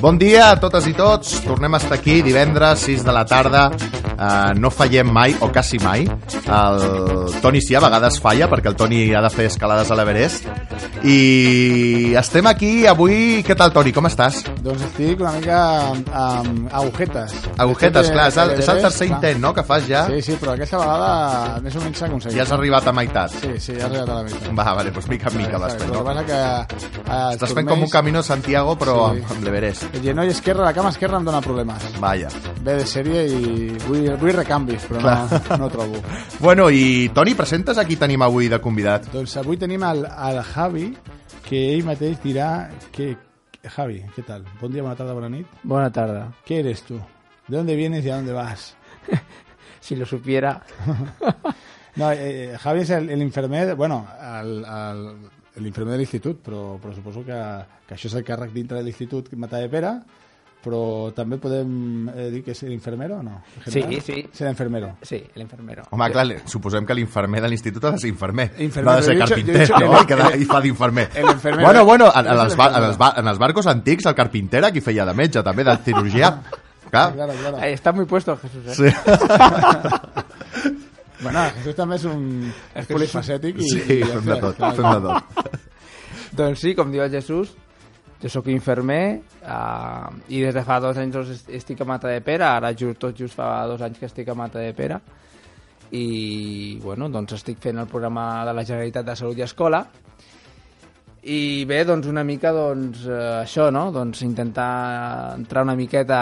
Bon dia a totes i tots. Tornem a estar aquí divendres, 6 de la tarda. Uh, no fallem mai, o quasi mai. El Toni sí, a vegades falla, perquè el Toni ha de fer escalades a l'Everest. I estem aquí avui... Què tal, Toni? Com estàs? Doncs estic una mica amb, amb agujetes. Agujetes, clar, és el, és el tercer clar. intent, no?, que fas ja. Sí, sí, però aquesta vegada més o menys s'ha aconseguit. Ja has arribat a meitat. Sí, sí, ja has arribat a la meitat. Va, vale, doncs mica en mica vas fent, El que no? passa que... Eh, Estàs fent com un Camino Santiago, però Sí. amb, amb l'Everest. El genoll esquerre, la cama esquerra em dóna problemes. Vaja. Ve de sèrie i vull, vull recanvis, però no, no ho trobo. Bueno, i Toni, presentes a qui tenim avui de convidat? Doncs avui tenim el, el Javi, que ell mateix dirà que... Javi, què tal? Bon dia, bona tarda, bona nit. Buena tarde. ¿Qué eres tú? ¿De dónde vienes y a dónde vas? Si lo supiera. No, eh, Javi és el, el infermer, bueno, el, el, l'infermer de l'institut, però, però suposo que, que això és el càrrec dintre de l'institut Mata de Pere, però també podem eh, dir que és l'infermero o no? Sí, sí. Serà infermero. Sí, el enfermero. Home, clar, li- suposem que l'infermer de l'institut ha de ser infermer. Infermer, no ha de ser carpinter, dicho no? el- que da- i fa d'infermer. Bueno, bueno, en, en, És els bar, en, els bar, en els barcos antics, el carpinter aquí feia de metge, també, de cirurgià. Clar. Claro, claro. Está muy puesto, Jesús. ¿eh? Sí. Bueno, Jesús també és un és polifacètic i, Sí, i fem de tot, clar. fem de tot. Doncs sí, com diu el Jesús, jo sóc infermer uh, i des de fa dos anys est- estic a Mata de Pere, ara tot just fa dos anys que estic a Mata de Pere i bueno, doncs estic fent el programa de la Generalitat de Salut i Escola i bé, doncs una mica doncs, eh, això, no? doncs intentar entrar una miqueta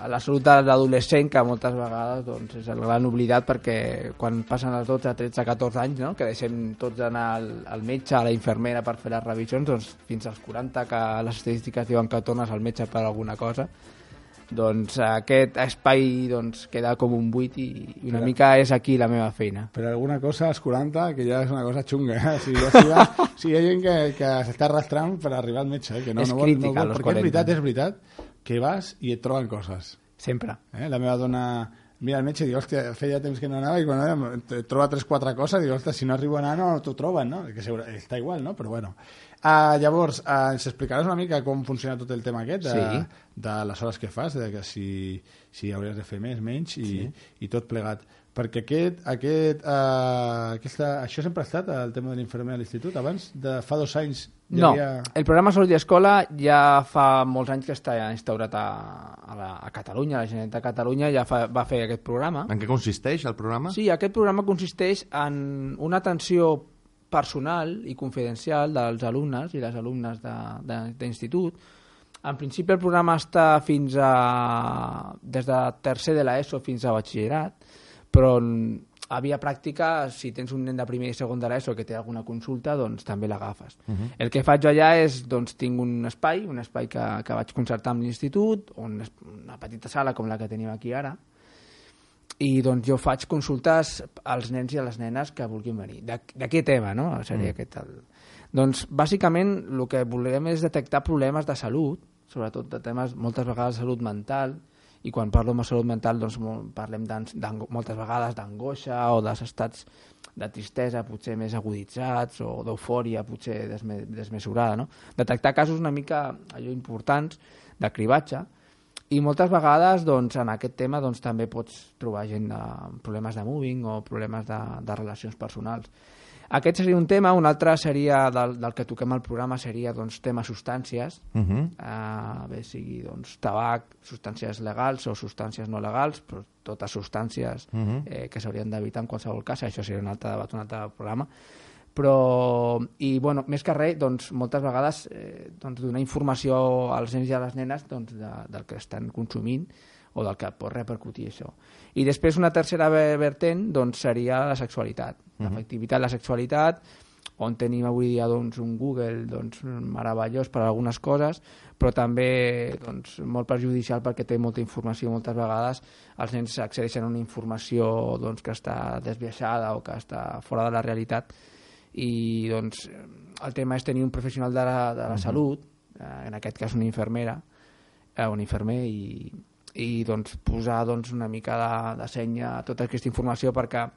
a la salut de l'adolescent que moltes vegades doncs, és el gran oblidat perquè quan passen els 12, 13, 14 anys no? que deixem tots anar al, al metge, a la infermera per fer les revisions doncs, fins als 40 que les estadístiques diuen que tornes al metge per alguna cosa doncs aquest espai doncs, queda com un buit i, i una Clar. mica és aquí la meva feina Per alguna cosa als 40, que ja és una cosa xunga. Eh? O sigui, ja si ha, si hi ha gent que, que s'està arrastrant per arribar al metge. Eh? Que no, És no vol, crítica, no vol, perquè 40. és veritat, és veritat, que vas i et troben coses. sempre Eh? La meva dona mira el metge i diu, hòstia, feia temps que no anava i quan et troba tres, quatre coses i diu, hòstia, si no arribo a anar no t'ho troben, no? Que segura, està igual, no? Però bueno. Uh, llavors, uh, ens explicaràs una mica com funciona tot el tema aquest de, Sí. de les hores que fas, de que si, si hauries de fer més, menys i, sí. i tot plegat. Perquè aquest, aquest, uh, aquesta, això sempre ha estat el tema de l'infermer a l'institut. Abans, de fa dos anys, hi No, havia... el programa Salut i Escola ja fa molts anys que està instaurat a, a, la, a Catalunya, la Generalitat de Catalunya ja fa, va fer aquest programa. En què consisteix el programa? Sí, aquest programa consisteix en una atenció personal i confidencial dels alumnes i les alumnes d'institut. En principi el programa està fins a... des de tercer de l'ESO fins a batxillerat, però a via pràctica, si tens un nen de primer i segon de l'ESO que té alguna consulta, doncs també l'agafes. El que faig jo allà és, doncs, tinc un espai, un espai que, que vaig concertar amb l'institut, una petita sala com la que tenim aquí ara, i doncs jo faig consultes als nens i a les nenes que vulguin venir. De, de què tema, no? Seria mm. aquest el... Doncs, bàsicament, el que volem és detectar problemes de salut, sobretot de temes, moltes vegades, de salut mental, i quan parlo de salut mental, doncs parlem moltes vegades d'angoixa o dels estats de tristesa potser més aguditzats o d'eufòria potser desme, desmesurada, no? Detectar casos una mica allò importants de cribatge, i moltes vegades doncs, en aquest tema doncs, també pots trobar gent amb problemes de moving o problemes de, de relacions personals. Aquest seria un tema, un altre seria del, del que toquem al programa seria doncs, tema substàncies, Uh -huh. eh, bé sigui doncs, tabac, substàncies legals o substàncies no legals, però totes substàncies Mhm. eh, que s'haurien d'evitar en qualsevol cas, això seria un altre debat, un altre programa però, i bueno, més que res, doncs, moltes vegades eh, doncs, donar informació als nens i a les nenes doncs, de, del que estan consumint o del que pot repercutir això. I després una tercera ve- vertent doncs, seria la sexualitat, l'afectivitat, la sexualitat, on tenim avui dia doncs, un Google doncs, meravellós per a algunes coses, però també doncs, molt perjudicial perquè té molta informació. Moltes vegades els nens accedeixen a una informació doncs, que està desviaixada o que està fora de la realitat i doncs, el tema és tenir un professional de la, de la salut, eh, en aquest cas una infermera, eh, un infermer, i, i doncs, posar doncs, una mica de, de senya a tota aquesta informació perquè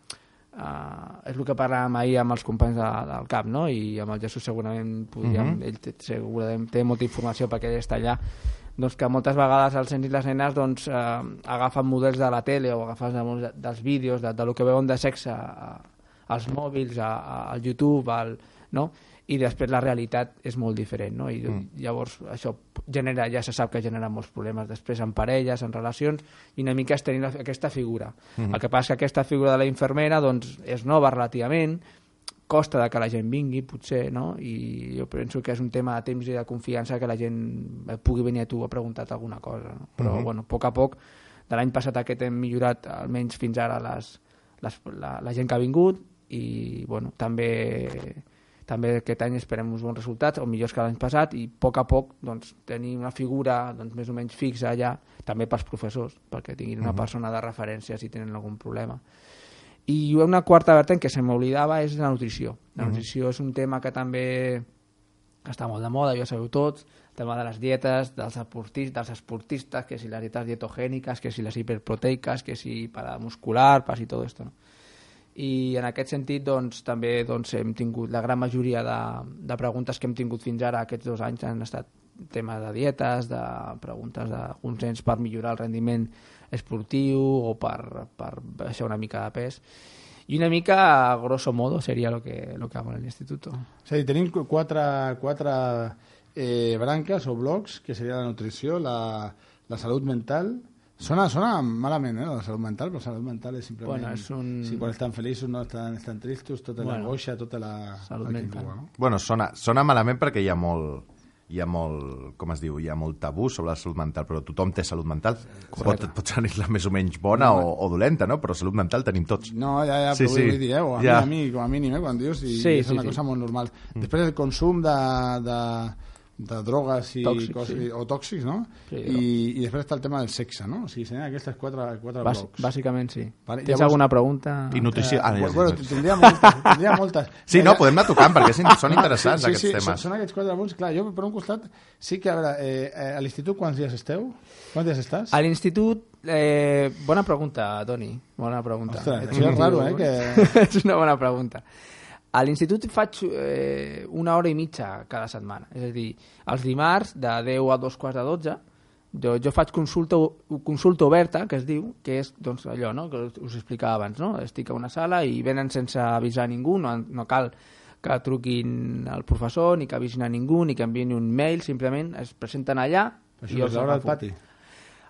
Uh, és el que parlàvem ahir amb els companys de, del CAP, no? I amb el Jesús segurament podríem, Mhm. ell té, segurament té molta informació perquè ell està allà, doncs que moltes vegades els nens i les nenes doncs, eh, agafen models de la tele o agafen de, dels vídeos, de, de lo que veuen de sexe a, als mòbils, a, a, al YouTube, al, no? i després la realitat és molt diferent, no? I mm. llavors això genera, ja se sap que genera molts problemes després en parelles, en relacions, i una mica és tenir aquesta figura. Mm. El que passa que aquesta figura de la infermera doncs, és nova relativament, costa de que la gent vingui, potser, no? I jo penso que és un tema de temps i de confiança que la gent pugui venir a tu a preguntar alguna cosa, no? Però, mm -hmm. bueno, a poc a poc, de l'any passat aquest hem millorat, almenys fins ara, les, les, la, la gent que ha vingut i, bueno, també també aquest any esperem uns bons resultats, o millors que l'any passat, i a poc a poc doncs, tenir una figura doncs, més o menys fixa allà, també pels professors, perquè tinguin una uh -huh. persona de referència si tenen algun problema. I una quarta vertent que se m'oblidava és la nutrició. La uh -huh. nutrició és un tema que també està molt de moda, ja sabeu tots, el tema de les dietes, dels esportistes, dels esportistes que si les dietes dietogèniques, que si les hiperproteiques, que si para muscular, para si tot esto, no? I en aquest sentit doncs, també doncs, hem tingut la gran majoria de, de preguntes que hem tingut fins ara aquests dos anys han estat tema de dietes, de preguntes d'alguns nens per millorar el rendiment esportiu o per, per baixar una mica de pes i una mica, grosso modo, seria lo que, lo que hago en l'institut. És a dir, tenim quatre, quatre eh, branques o blocs, que seria la nutrició, la, la salut mental, Sona, sona malament, eh, la salut mental, però la salut mental és simplement... Bueno, és un... Si quan estan feliços no estan, estan tristos, tota bueno, l'angoixa, tota la... Salut mental. no? Bueno, sona, sona malament perquè hi ha molt hi ha molt, com es diu, hi ha molt tabú sobre la salut mental, però tothom té salut mental. Pot, pot tenir la més o menys bona no, o, o dolenta, no? Però salut mental tenim tots. No, ja, ja, sí, però sí. vull dir, eh? o a, ja. mi, a mi, com a mínim, eh? quan dius, i, sí, és sí, una sí. cosa molt normal. Mm. Després el consum de, de de drogues i Tòxic, coses, sí. o tòxics, no? Sí, I, I després està el tema del sexe, no? O sigui, serien aquestes quatre, quatre Bàs, blocs. Bàsicament, sí. Vale, Tens llavors- alguna pregunta? I nutrició... Eh, Ah, ja, bueno, tindria moltes. Tindria moltes. Sí, no, podem anar tocant, perquè són- són interessants, sí, aquests sí, temes. Són, són aquests quatre punts. Clar, jo, per un costat, sí que, a veure, eh, eh, a l'institut quants dies esteu? Quants dies estàs? A l'institut... Eh, bona pregunta, Toni. Bona pregunta. Ostres, això és raro, eh, que- és una bona pregunta. A l'institut faig eh, una hora i mitja cada setmana. És a dir, els dimarts, de 10 a 2 quarts de 12, jo, jo faig consulta, consulta oberta, que es diu, que és doncs, allò no? que us explicava abans. No? Estic a una sala i venen sense avisar ningú, no, no cal que truquin al professor, ni que avisin a ningú, ni que enviïn un mail, simplement es presenten allà Això i és l'hora del pati.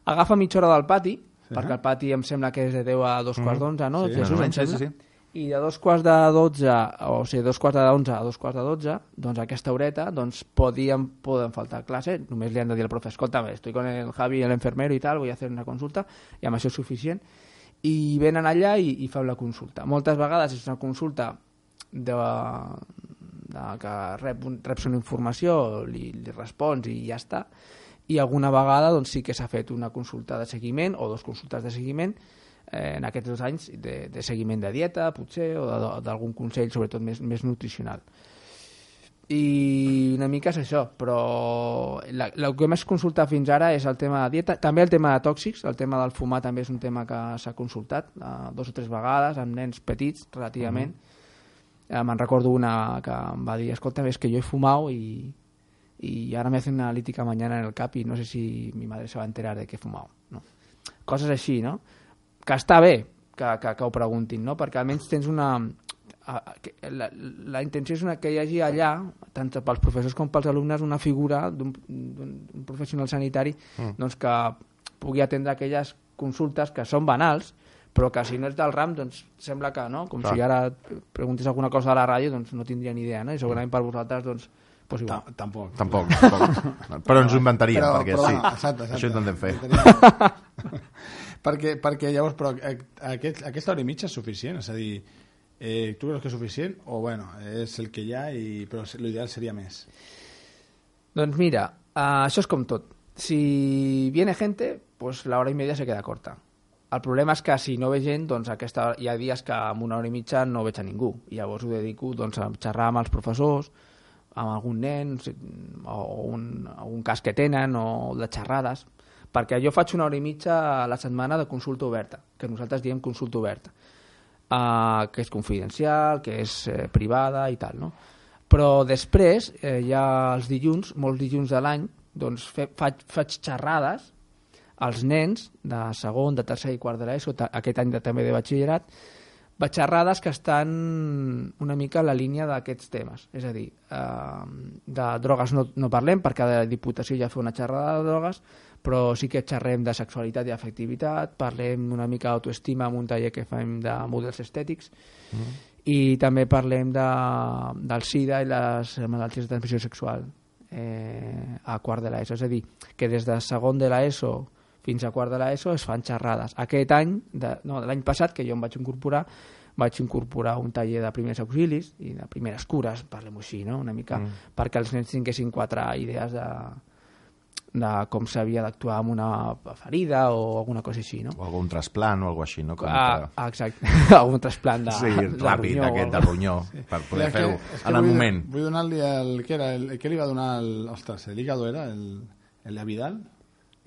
Agafa mitja hora del pati, perquè el pati em sembla que és de 10 a 2 quarts d'onze, no? Sí, Jesús, em sí, sembla? sí, sí. I de dos quarts de 12, o sigui, dos quarts de 11 a dos quarts de 12, doncs aquesta horeta doncs, podien, poden faltar classe, només li han de dir al profe, escolta, estoy con el Javi, el enfermero i tal, a hacer una consulta, i amb això és suficient, i venen allà i, i feu la consulta. Moltes vegades és una consulta de, de que rep, reps una informació, li, li respons i ja està, i alguna vegada doncs, sí que s'ha fet una consulta de seguiment o dos consultes de seguiment eh, en aquests dos anys de, de seguiment de dieta, potser, o d'algun consell, sobretot més, més nutricional. I una mica és això, però la, el que més consultat fins ara és el tema de dieta, també el tema de tòxics, el tema del fumar també és un tema que s'ha consultat eh, dos o tres vegades amb nens petits, relativament. Eh, Me'n recordo una que em va dir, escolta, és que jo he fumat i, y ahora me hacen una analítica mañana en el CAP y no sé si mi madre se va a enterar de que he fumado. No? Coses així, no? Que està bé que, que, que ho preguntin, no? Perquè almenys tens una... La, la intenció és una, que hi hagi allà, tant pels professors com pels alumnes, una figura d'un professional sanitari mm. doncs que pugui atendre aquelles consultes que són banals, però que si no és del RAM, doncs sembla que no, com Clar. si ara preguntés alguna cosa a la ràdio, doncs no tindria ni idea, no? I segurament per vosaltres, doncs, pues igual. Ta- Tampoc. Tampoc, tampoc. Però ens ho inventaríem, Però- perquè però, sí. exacte, exacte. Això ho intentem fer. Perquè, perquè llavors, però eh, aquest, aquesta hora i mitja és suficient? És a dir, eh, tu creus que és suficient? O bueno, és el que hi ha, i, però l'ideal seria més? Doncs mira, uh, això és com tot. Si viene gente, pues la hora y media se queda corta. El problema és que si no ve gent, doncs aquesta, hi ha dies que amb una hora i mitja no veig a ningú. I llavors ho dedico doncs, a xerrar amb els professors, amb algun nen, o un, un cas que tenen, o de xerrades, perquè jo faig una hora i mitja a la setmana de consulta oberta, que nosaltres diem consulta oberta, uh, que és confidencial, que és eh, privada i tal, no? Però després, eh, ha els dilluns, molts dilluns de l'any, doncs fe, faig, faig xerrades als nens de segon, de tercer i quart de l'ESO, aquest any de, també de batxillerat, vaig xerrades que estan una mica a la línia d'aquests temes. És a dir, eh, de drogues no, no parlem, perquè cada diputació ja fa una xerrada de drogues, però sí que xerrem de sexualitat i afectivitat, parlem una mica d'autoestima amb un taller que fem de models estètics, i també parlem de, del SIDA i les malalties de transmissió sexual eh, a quart de l'ESO. És a dir, que des de segon de l'ESO fins a quart de l'ESO es fan xerrades. Aquest any, de, no, de l'any passat, que jo em vaig incorporar, vaig incorporar un taller de primers auxilis i de primeres cures, parlem-ho així, no? una mica, mm. perquè els nens tinguessin quatre idees de, de com s'havia d'actuar amb una ferida o alguna cosa així, no? O algun trasplant o alguna així, no? Com Ah, que- exacte, algun trasplant de, Sí, de ràpid, ronyó o aquest de ronyó, per poder fer-ho en el vull- moment. Vull donar-li el... Què era? El, què li va donar el... Ostres, el hígado era? El, el de Vidal?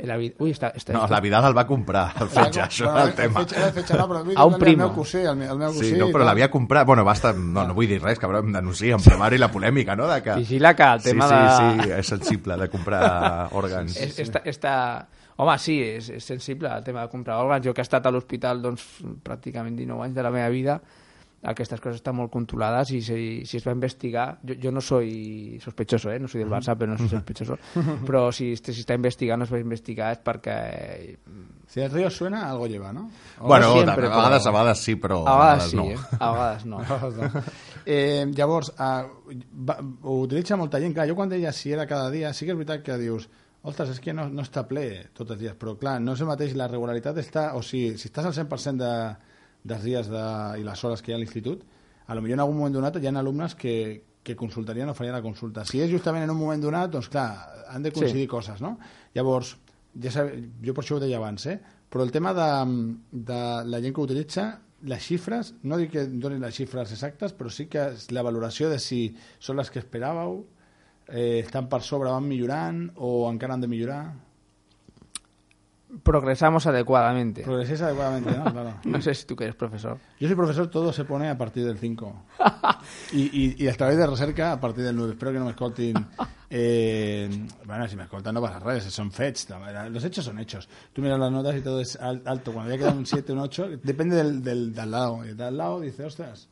La vida... Ui, està, està, No, la Vidal el va comprar, el fetge, això era el tema. El fetge, el fetge no, però vull A un primo. El meu cosí, el, meu- el meu cosí. Sí, no, i però l'havia comprat... Bueno, va estar... No, no vull dir res, que em denuncia en primari la polèmica, no? De que... Vigila que el tema sí, de... sí, sí, és sensible de comprar òrgans. És, està, està... Home, sí, és, és sensible el tema de comprar òrgans. Jo que he estat a l'hospital doncs, pràcticament 19 anys de la meva vida, aquestes coses estan molt controlades i si, si es va investigar... Jo, jo no soy sospechoso, eh? no soy del Barça, però no soy sospechoso. però si, si està investigant, no es va investigar és perquè... Si el río suena, algo lleva, ¿no? O- Bueno, sempre, a vegades, però- a vegades sí, però A vegades sí, no. eh? A vegades no. eh, llavors, uh, va, ho utilitza molta gent. Clar, jo quan deia si era cada dia, sí que és veritat que dius ostres, és que no, no està ple tots els dies, però clar, no és el mateix, la regularitat està, o sigui, si estàs al 100% de, dels dies de, i les hores que hi ha a l'institut, a lo millor en algun moment donat hi ha alumnes que, que consultarien o farien la consulta. Si és justament en un moment donat, doncs clar, han de coincidir Sí. coses, no? Llavors, ja sabe, jo per això ho deia abans, eh? però el tema de, de la gent que utilitza, les xifres, no dic que donin les xifres exactes, però sí que és la valoració de si són les que esperàveu, eh, estan per sobre, van millorant o encara han de millorar. Progresamos adecuadamente. Progreséis adecuadamente, ¿no? Claro. No sé si tú que eres profesor. Yo soy profesor, todo se pone a partir del 5. Y, y, y a través de recerca a partir del 9. Espero que no me escoltin. Eh, bueno, si me escoltan no pasa redes, son fets. Los hechos son hechos. Tú miras las notas y todo es al- alto. Cuando ya queda un 7, un 8, depende del, del, del lado. Y del lado dice, ostras.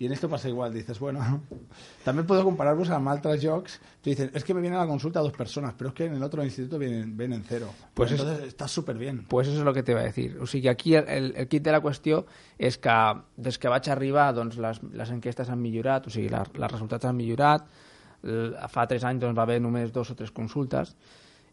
Y en esto pasa igual, dices, bueno, también puedo comparar-vos amb altres jocs. Tú dices, es que me viene a la consulta dos personas, pero es que en el otro instituto vienen, vienen cero. Pues Pues es- entonces está súper bien. Pues eso és el que t'he de dir. O sigui, aquí el, el, el kit de la qüestió és que des que vaig arribar doncs, les, les enquestes han millorat, o sigui, la, els resultats han millorat, fa tres anys doncs, va haver només dos o tres consultes,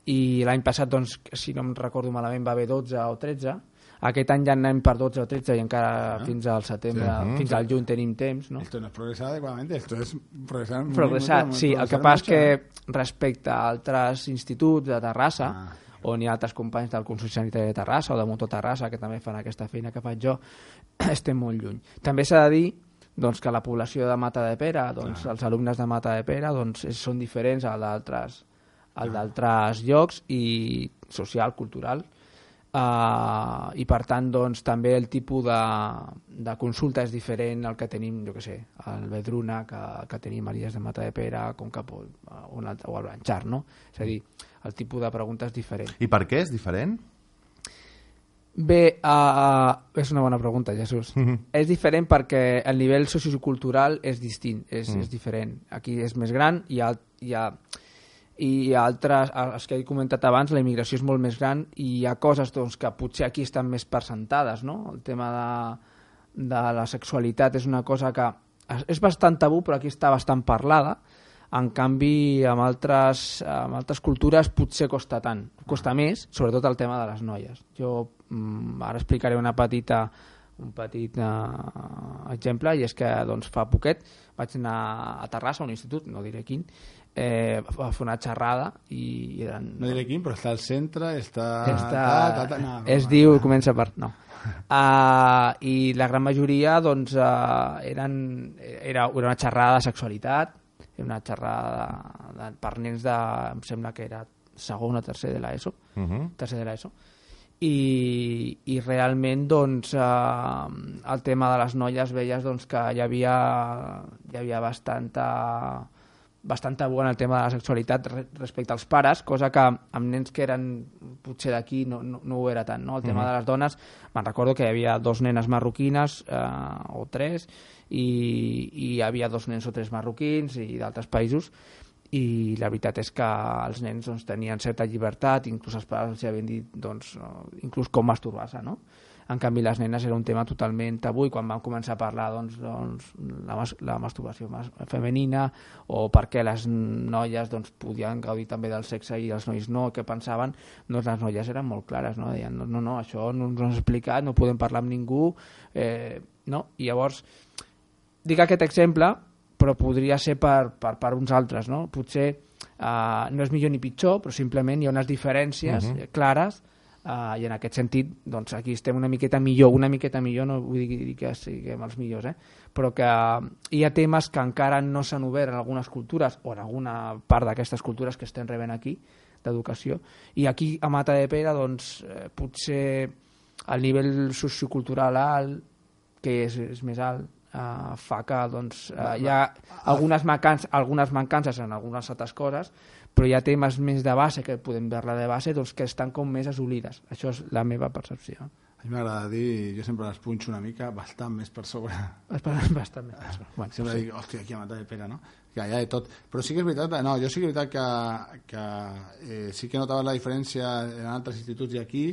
i l'any passat, doncs, si no em recordo malament, va haver 12 o 13, aquest any ja anem per 12 o 13 i encara fins al setembre, Sí. fins al juny tenim temps, no? Esto no es progresar adecuadamente, esto es progresar. progressar, muy- sí, el que passa és que respecte a altres instituts de Terrassa, Ah. on hi ha altres companys del Consell Sanitari de Terrassa o de Motor Terrassa que també fan aquesta feina que faig jo, estem molt lluny. També s'ha de dir doncs, que la població de Mata de Pere, doncs, els alumnes de Mata de Pere doncs, és- són diferents al d'altres al d'altres llocs i social, cultural, Uh, i per tant doncs, també el tipus de, de consulta és diferent al que tenim, jo que sé, al Vedruna, que, que tenim a Illes de Mata de Pere, com cap o, un altre, o al Blanchar, no? És a dir, el tipus de pregunta és diferent. I per què és diferent? Bé, uh, és una bona pregunta, Jesús. És diferent perquè el nivell sociocultural és distint, és, és diferent. Aquí és més gran i hi ha, hi ha, i altres, els que he comentat abans, la immigració és molt més gran i hi ha coses doncs, que potser aquí estan més presentades, no? El tema de, de la sexualitat és una cosa que és- bastant tabú, però aquí està bastant parlada. En canvi, amb altres, amb altres cultures potser costa tant, costa més, sobretot el tema de les noies. Jo mm, ara explicaré una petita, un petit uh, exemple, i és que doncs, fa poquet vaig anar a Terrassa, a un institut, no diré quin, eh, a fer una xerrada i eren... No diré quin, però està al centre, està... Està, ta, ta, ta, no, es no, diu, comença per... No. Uh, I la gran majoria doncs, uh, eren, era, era una xerrada de sexualitat, era una xerrada de, de, per nens de... em sembla que era segon o tercer de l'ESO, Uh -huh. tercer de l'ESO, i, i realment doncs, eh, el tema de les noies veies doncs, que hi havia, hi havia bastanta bastant tabú en el tema de la sexualitat re respecte als pares, cosa que amb nens que eren potser d'aquí no, no, no ho era tant. No? El tema de les dones, me'n recordo que hi havia dos nenes marroquines eh, o tres i, i hi havia dos nens o tres marroquins i d'altres països i la veritat és que els nens doncs, tenien certa llibertat, inclús els pares els havien dit doncs, eh, inclús com masturbar-se, no? En canvi, les nenes era un tema totalment tabú i quan vam començar a parlar doncs, doncs, la, mas la masturbació mas femenina o per què les noies doncs, podien gaudir també del sexe i els nois no, què pensaven, doncs les noies eren molt clares, no? deien no, no, no això no ens ho han explicat, no podem parlar amb ningú, eh, no? I llavors, dic aquest exemple però podria ser per, per, per uns altres, no? Potser uh, no és millor ni pitjor, però simplement hi ha unes diferències uh -huh. clares uh, i en aquest sentit, doncs aquí estem una miqueta millor, una miqueta millor, no vull dir, que siguem els millors, eh? però que hi ha temes que encara no s'han obert en algunes cultures o en alguna part d'aquestes cultures que estem rebent aquí d'educació, i aquí a Mata de Pere doncs, eh, potser el nivell sociocultural alt, que és, és més alt, uh, fa que doncs, uh, hi ha algunes, mancances, algunes mancances en algunes altres coses, però hi ha temes més de base que podem veure de base doncs, que estan com més assolides. Això és la meva percepció. A mi m'agrada dir, jo sempre les punxo una mica bastant més per sobre. Bastant més per sobre. Bueno, sempre sí. dic, hòstia, aquí a Mata de Pere, no? Que hi ha de tot. Però sí que és veritat, no, jo sí que és veritat que, que eh, sí que notava la diferència en altres instituts i aquí,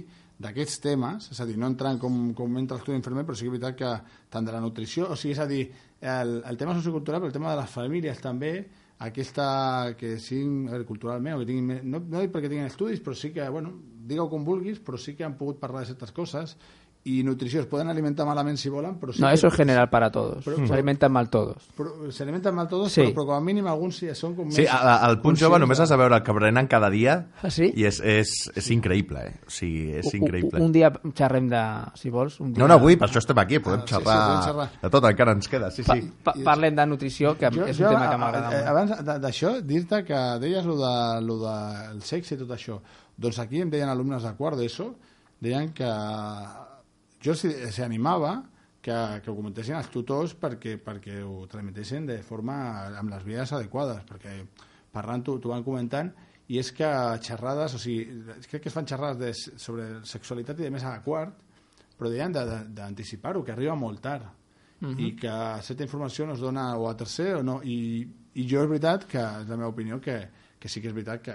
d'aquests temes, és a dir, no entrant com, com entra l'estudi infermer, però sí que és veritat que tant de la nutrició, o sigui, és a dir, el, el tema sociocultural, però el tema de les famílies també, aquesta que siguin culturalment, o que tinguin, no, no dic perquè tinguin estudis, però sí que, bueno, digue-ho com vulguis, però sí que han pogut parlar de certes coses y nutrició es pueden alimentar malamente si volan, pero sí No, eso es general para todos. Pero, se alimentan mal todos. Però, se alimentan mal todos, sí. però, però com a mínim alguns sí, són com Sí, al punt jove només has de veure el que prenen cada dia ah, sí? i és, és, és increïble, eh? O sigui, és increïble. Un, un dia xerrem de, si vols... Un dia... No, no, avui, per això estem aquí, podem, ah, xerrar, sí, sí, xerrar de tot, encara ens queda, sí, sí. Pa, pa, parlem de nutrició, que jo, és un jo, tema que m'agrada molt. Abans d'això, dir-te que deies lo, de, lo del sexe i tot això. Doncs aquí em deien alumnes de quart d'ESO, deien que jo s'animava que, que ho comentessin els tutors perquè, perquè ho transmetessin de forma amb les vies adequades, perquè parlant t'ho van comentant i és que xerrades, o sigui, crec que es fan xerrades de, sobre sexualitat i de més a quart, però deien d'anticipar-ho, que arriba molt tard uh -huh. i que certa informació no es dona o a tercer o no, i, i jo és veritat que, és la meva opinió, que, que sí que és veritat que,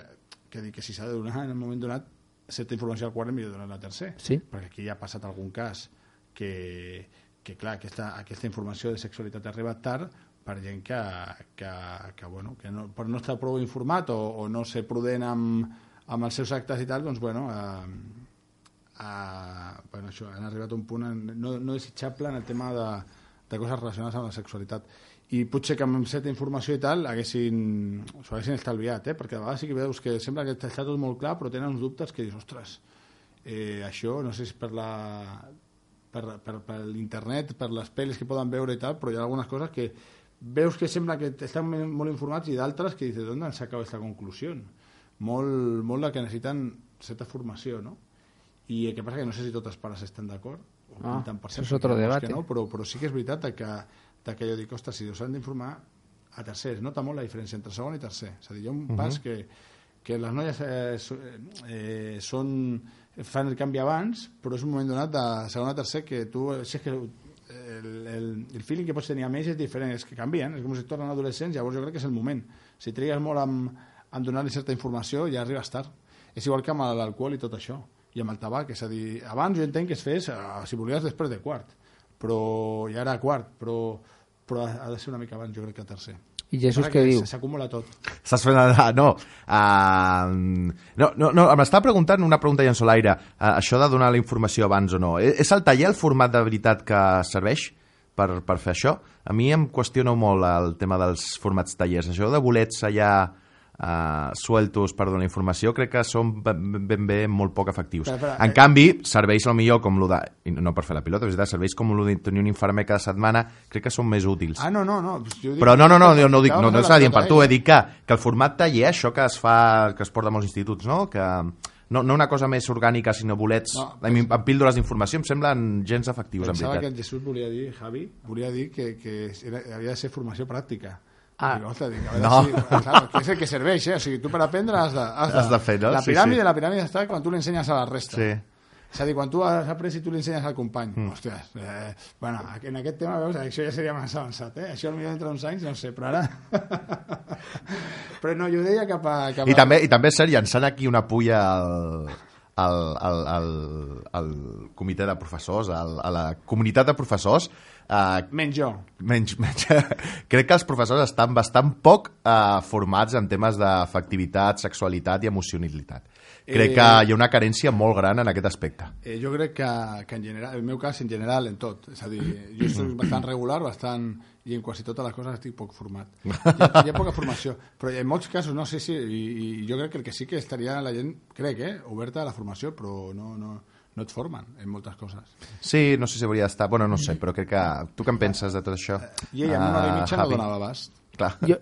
que, que si s'ha de donar en un moment donat certa informació al quart millor donar la tercer. Sí. Perquè aquí ja ha passat algun cas que, que clar, aquesta, aquesta informació de sexualitat ha arribat tard per gent que, que, que, bueno, que no, per no estar prou informat o, o no ser prudent amb, amb els seus actes i tal, doncs, bueno, eh, eh, bueno això, han arribat a un punt no, no desitjable en el tema de, de coses relacionades amb la sexualitat i potser que amb certa informació i tal haguessin, s'ho haguessin estalviat, eh? perquè a vegades sí que veus que sembla que està tot molt clar, però tenen uns dubtes que dius, ostres, eh, això no sé si és per la per, per, per l'internet, per les pel·lis que poden veure i tal, però hi ha algunes coses que veus que sembla que estan molt informats i d'altres que dius, d'on han sacat aquesta conclusió? Molt, molt la que necessiten certa formació, no? I el que passa que no sé si tots els pares estan d'acord, ah, això és otro debat. No, però, però sí que és veritat que que jo dic, ostres, si us han d'informar a tercers, nota molt la diferència entre segon i tercer. És a dir, hi ha un uh -huh. pas que, que les noies eh, eh, són, fan el canvi abans, però és un moment donat de segon a tercer que tu, si és que el, el, el feeling que pots tenir amb ells és diferent, és que canvien, és com si tornen adolescents, llavors jo crec que és el moment. Si trigues molt amb, amb donar-li certa informació, ja arribes tard. És igual que amb l'alcohol i tot això, i amb el tabac, és a dir, abans jo entenc que es fes, eh, si volies, després de quart, però ja era quart, però però ha de ser una mica abans, jo crec que tercer. I Jesús què diu? S'acumula tot. Estàs fent... No, uh, no, no, no m'estava preguntant una pregunta ja en solaire. Uh, això de donar la informació abans o no. E, és el taller el format de veritat que serveix per, per fer això? A mi em qüestiona molt el tema dels formats tallers. Això de bolets allà uh, sueltos per donar informació, crec que són ben, ben bé molt poc efectius. Però, però, en eh... canvi, serveis el millor com lo de... No per fer la pilota, és serveis com lo de tenir un infermer cada setmana, crec que són més útils. Ah, no, no, no. Jo dic, però no, no, no, jo no, dic, no, no s'ha dit per tu, he dit que, que el format taller, això que es fa, que es porta a molts instituts, no? que no, no una cosa més orgànica, sinó bolets no, amb, amb píldores d'informació, em semblen gens efectius, en veritat. Pensava que el Jesús volia dir, Javi, volia dir que, que era, havia de ser formació pràctica Ah. Dic, ostres, dic, a veure No. si, clar, és el que serveix, eh? O sigui, tu per aprendre has de... Has Has de fer, no? La Sí, piràmide, sí. la piràmide està quan tu l'ensenyes a la resta. Sí. És a dir, quan tu has après i tu l'ensenyes al company. Mm. Ostres, eh, bueno, en aquest tema, veus, això ja seria massa avançat, eh? Això potser dintre d'uns anys, no sé, però ara... però no, jo deia cap a... Cap a... I també, I també és cert, llançant aquí una pulla al, al, al, al, al comitè de professors, al, a la comunitat de professors, eh, Menys jo. menys, menys, crec que els professors estan bastant poc eh, formats en temes d'afectivitat, sexualitat i emocionalitat. Crec Eh, que hi ha una carència molt gran en aquest aspecte. Eh, jo crec que, que en general, en el meu cas, en general, en tot. És a dir, jo soc bastant regular, bastant, i en quasi totes les coses estic poc format. Hi ha, hi ha poca formació, però en molts casos no sé si, i, i jo crec que el que sí que estaria la gent, crec, eh, oberta a la formació, però no, no, no et formen en moltes coses. Sí, no sé si hauria d'estar... Bueno, no sé, però crec que... Tu què en penses de tot això? I ella en una hora i Ah, mitja no Javi? donava abast. Clar. Yo,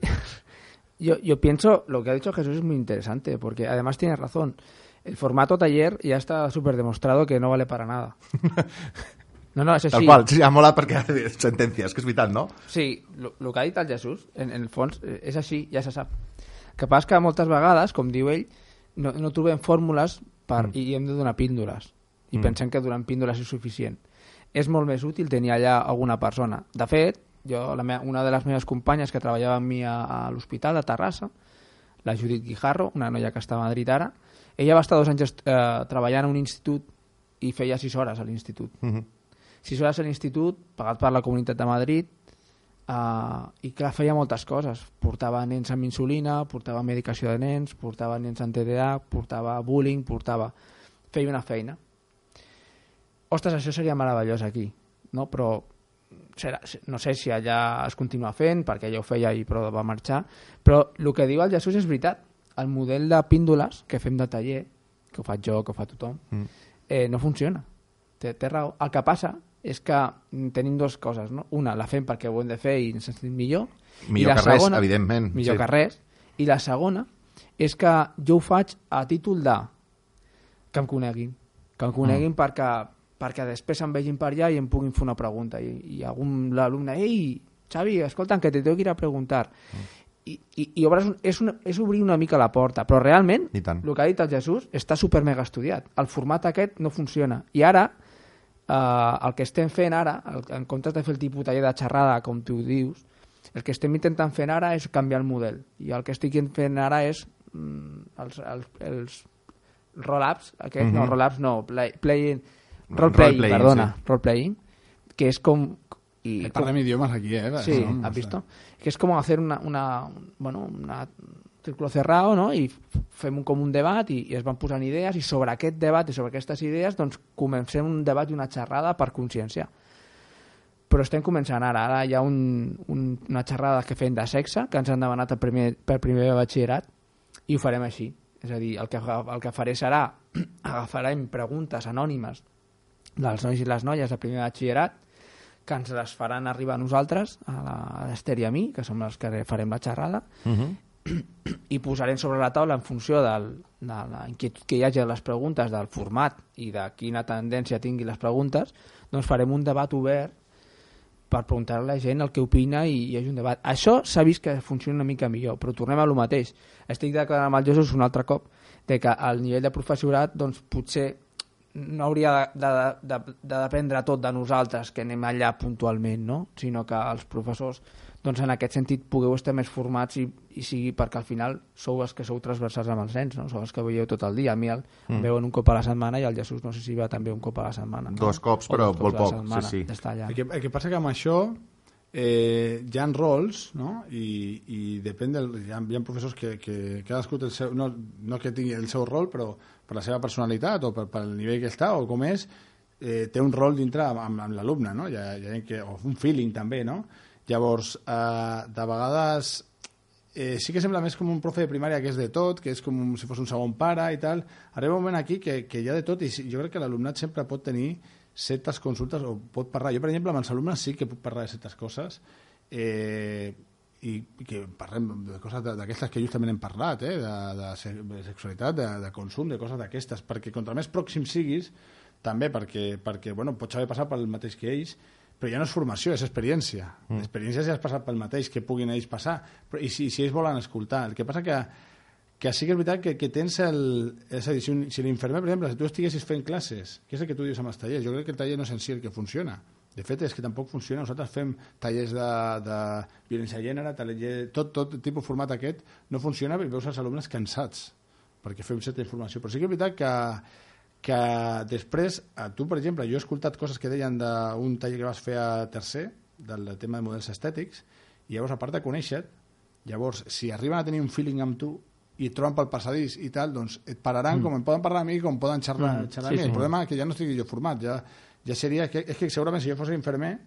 yo, yo pienso, lo que ha dicho Jesús es muy interesante, porque además tiene razón. El formato taller ya está súper demostrado que no vale para nada. No, no, és Tal sí, ha molat perquè sentència, és que és veritat, no? Sí, el que ha dit el Jesús, en, en el fons, eh, és així, ja se sap. El que passa que moltes vegades, com diu ell, no, no trobem fórmules per, mm. i hem de donar píndoles. I Mm. pensem que donant píndoles és suficient. És molt més útil tenir allà alguna persona. De fet, jo, la meva, una de les meves companyes que treballava amb mi a, a l'hospital de Terrassa, la Judit Guijarro, una noia que està a Madrid ara, ella va estar dos anys eh, treballant a un institut i feia sis hores a l'institut. Mm -hmm. sis hores a l'institut, pagat per la Comunitat de Madrid, uh, i clar, feia moltes coses. Portava nens amb insulina, portava medicació de nens, portava nens amb TDA, portava bullying, portava... Feia una feina. Ostres, això seria meravellós aquí, no? Però serà, no sé si allà es continua fent, perquè ella ho feia i però va marxar, però el que diu el Jesús és veritat. El model de píndoles que fem de taller, que ho faig jo, que ho fa tothom, Mm. eh, no funciona. Té, té raó. El que passa és que tenim dues coses, no? Una, la fem perquè ho hem de fer i ens sentim millor. Millor I la que res, segona, evidentment, Millor sí. que res. I la segona és que jo ho faig a títol de que em coneguin. Que em coneguin mm. perquè, perquè després em vegin per allà i em puguin fer una pregunta. I, i algun alumne, ei, Xavi, escolta, que te tengo que ir a preguntar. Mm. I, i, i obres un, és, una, és obrir una mica la porta, però realment el que ha dit el Jesús està super mega estudiat. El format aquest no funciona. I ara, eh, el que estem fent ara, el, en comptes de fer el tipus taller de xerrada, com tu dius, el que estem intentant fer ara és canviar el model. I el que estic fent ara és mm, els, els, els roll-ups, aquest, mm -hmm. no, Mhm. roll-ups no, play, playing, role-playing, Role-playing, perdona, sí. role-playing, que és com... I, Eh, Parlem idiomes aquí, eh? Sí, No, ¿has visto? Que es como hacer una, una bueno, una un círculo cerrado, no? I fem un, com un debat i, i es van posant idees i sobre aquest debat i sobre aquestes idees doncs comencem un debat i una xerrada per consciència. Però estem començant ara. Ara hi ha un, un, una xerrada que fem de sexe que ens han demanat el primer, per primer de batxillerat i ho farem així. És a dir, el que, el que faré serà agafarem preguntes anònimes dels nois i les noies de primer batxillerat que ens les faran arribar a nosaltres, a l'Ester i a mi, que som els que farem la xerrada, Mm -hmm. i posarem sobre la taula en funció del, de la inquietud que hi hagi de les preguntes, del format i de quina tendència tingui les preguntes, doncs farem un debat obert per preguntar a la gent el que opina i hi hagi un debat. Això s'ha vist que funciona una mica millor, però tornem a lo mateix. Estic d'acord amb el Jesús un altre cop de que al nivell de professorat doncs, potser no hauria de, de, de, de dependre tot de nosaltres que anem allà puntualment, no? sinó que els professors doncs en aquest sentit pugueu estar més formats i, i sigui perquè al final sou els que sou transversals amb els nens, no? sou els que veieu tot el dia. A mi el, mm. veuen un cop a la setmana i el Jesús no sé si va també un cop a la setmana. No? Dos cops, però dos cops molt poc, setmana, sí, sí. Allà. El que, el que passa que amb això eh, hi ha rols no? I, i depèn del, hi, ha, hi ha professors que, que cadascú té el seu, no, no que tingui el seu rol però per la seva personalitat o per, pel nivell que està o com és eh, té un rol dintre amb, amb, l'alumne no? hi ha, hi que, o un feeling també no? llavors eh, de vegades eh, sí que sembla més com un profe de primària que és de tot, que és com si fos un segon pare i tal. Arriba un moment aquí que, que hi ha de tot i jo crec que l'alumnat sempre pot tenir certes consultes o pot parlar. Jo, per exemple, amb els alumnes sí que puc parlar de certes coses eh, i, que parlem de coses d'aquestes que justament hem parlat, eh, de, de, se- de sexualitat, de, de consum, de coses d'aquestes, perquè contra més pròxim siguis, també perquè, perquè bueno, pots haver passat pel mateix que ells, però ja no és formació, és experiència. Mm. L'experiència ja has passat pel mateix, que puguin ells passar. Però, I si, si ells volen escoltar. El que passa que, que sí que és veritat que, que tens el... És a dir, si, un, si l'infermer, per exemple, si tu estiguessis fent classes, què és el que tu dius amb els tallers? Jo crec que el taller no és en si el que funciona. De fet, és que tampoc funciona. Nosaltres fem tallers de, de violència de gènere, taller, tot, tot tipus format aquest no funciona perquè veus els alumnes cansats perquè fem certa informació. Però sí que és veritat que, que després, a tu, per exemple, jo he escoltat coses que deien d'un taller que vas fer a tercer, del tema de models estètics, i llavors, a part de conèixer llavors, si arriben a tenir un feeling amb tu i et troben pel passadís i tal, doncs et pararan mm. com em poden parlar a mi com poden xerrar, mm. xerrar sí, a mi. Sí. El problema és que ja no estic jo format, ja, ja seria... Que, és que segurament si jo fos infermer